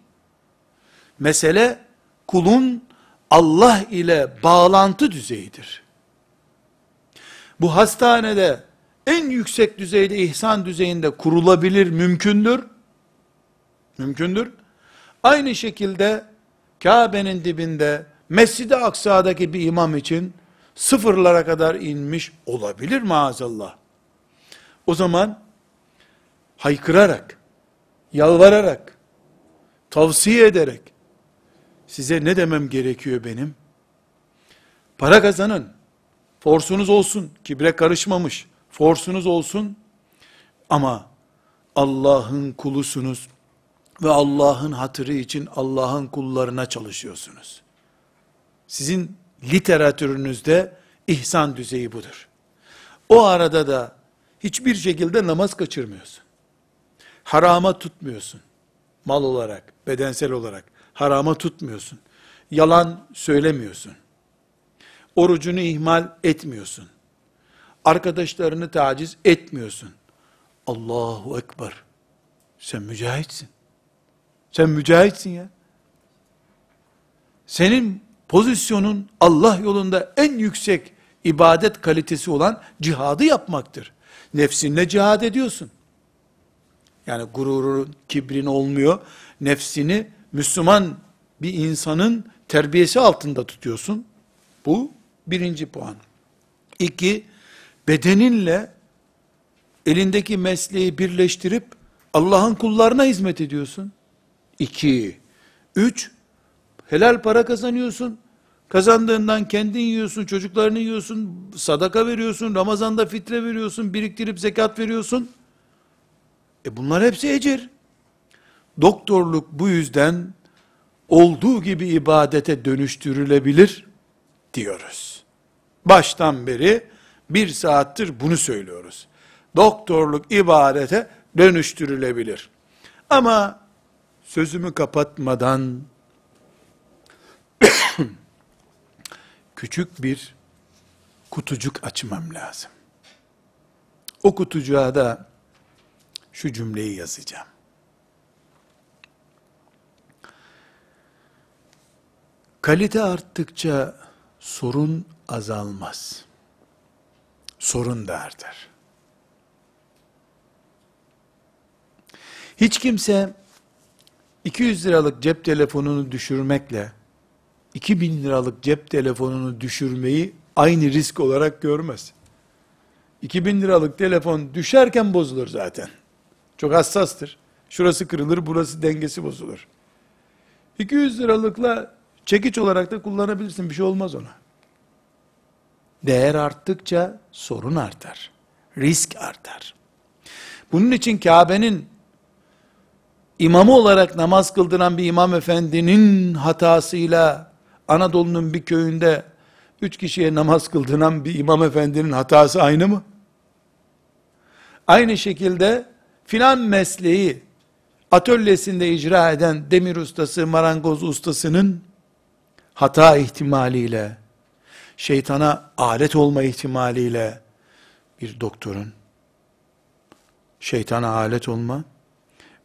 Mesele kulun Allah ile bağlantı düzeyidir. Bu hastanede en yüksek düzeyde ihsan düzeyinde kurulabilir, mümkündür. Mümkündür. Aynı şekilde Kabe'nin dibinde Mescid-i Aksa'daki bir imam için sıfırlara kadar inmiş olabilir maazallah. O zaman haykırarak, yalvararak, tavsiye ederek size ne demem gerekiyor benim? Para kazanın. Forsunuz olsun. Kibre karışmamış. Forsunuz olsun. Ama Allah'ın kulusunuz ve Allah'ın hatırı için Allah'ın kullarına çalışıyorsunuz. Sizin literatürünüzde ihsan düzeyi budur. O arada da hiçbir şekilde namaz kaçırmıyorsun. Harama tutmuyorsun. Mal olarak, bedensel olarak harama tutmuyorsun. Yalan söylemiyorsun. Orucunu ihmal etmiyorsun. Arkadaşlarını taciz etmiyorsun. Allahu Ekber. Sen mücahitsin. Sen mücahitsin ya. Senin pozisyonun Allah yolunda en yüksek ibadet kalitesi olan cihadı yapmaktır. Nefsinle cihad ediyorsun. Yani gururun, kibrin olmuyor. Nefsini Müslüman bir insanın terbiyesi altında tutuyorsun. Bu birinci puan. İki, bedeninle elindeki mesleği birleştirip Allah'ın kullarına hizmet ediyorsun. İki. Üç, helal para kazanıyorsun. Kazandığından kendin yiyorsun, çocuklarını yiyorsun, sadaka veriyorsun, Ramazan'da fitre veriyorsun, biriktirip zekat veriyorsun. E bunlar hepsi ecir. Doktorluk bu yüzden olduğu gibi ibadete dönüştürülebilir diyoruz. Baştan beri bir saattir bunu söylüyoruz. Doktorluk ibadete dönüştürülebilir. Ama sözümü kapatmadan (clears throat) küçük bir kutucuk açmam lazım. O kutucuğa da şu cümleyi yazacağım. Kalite arttıkça sorun azalmaz. Sorun da artar. Hiç kimse 200 liralık cep telefonunu düşürmekle 2000 liralık cep telefonunu düşürmeyi aynı risk olarak görmez. 2000 liralık telefon düşerken bozulur zaten. Çok hassastır. Şurası kırılır, burası dengesi bozulur. 200 liralıkla çekiç olarak da kullanabilirsin, bir şey olmaz ona. Değer arttıkça sorun artar. Risk artar. Bunun için Kabe'nin imamı olarak namaz kıldıran bir imam efendinin hatasıyla Anadolu'nun bir köyünde üç kişiye namaz kıldıran bir imam efendinin hatası aynı mı? Aynı şekilde filan mesleği atölyesinde icra eden demir ustası, marangoz ustasının hata ihtimaliyle şeytana alet olma ihtimaliyle bir doktorun şeytana alet olma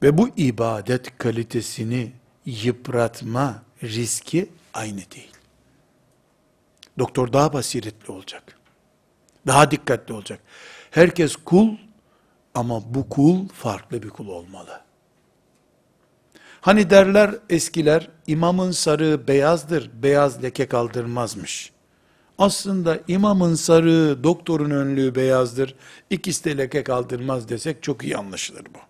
ve bu ibadet kalitesini yıpratma riski aynı değil. Doktor daha basiretli olacak. Daha dikkatli olacak. Herkes kul ama bu kul farklı bir kul olmalı. Hani derler eskiler, imamın sarığı beyazdır, beyaz leke kaldırmazmış. Aslında imamın sarığı, doktorun önlüğü beyazdır, ikisi de leke kaldırmaz desek çok iyi anlaşılır bu.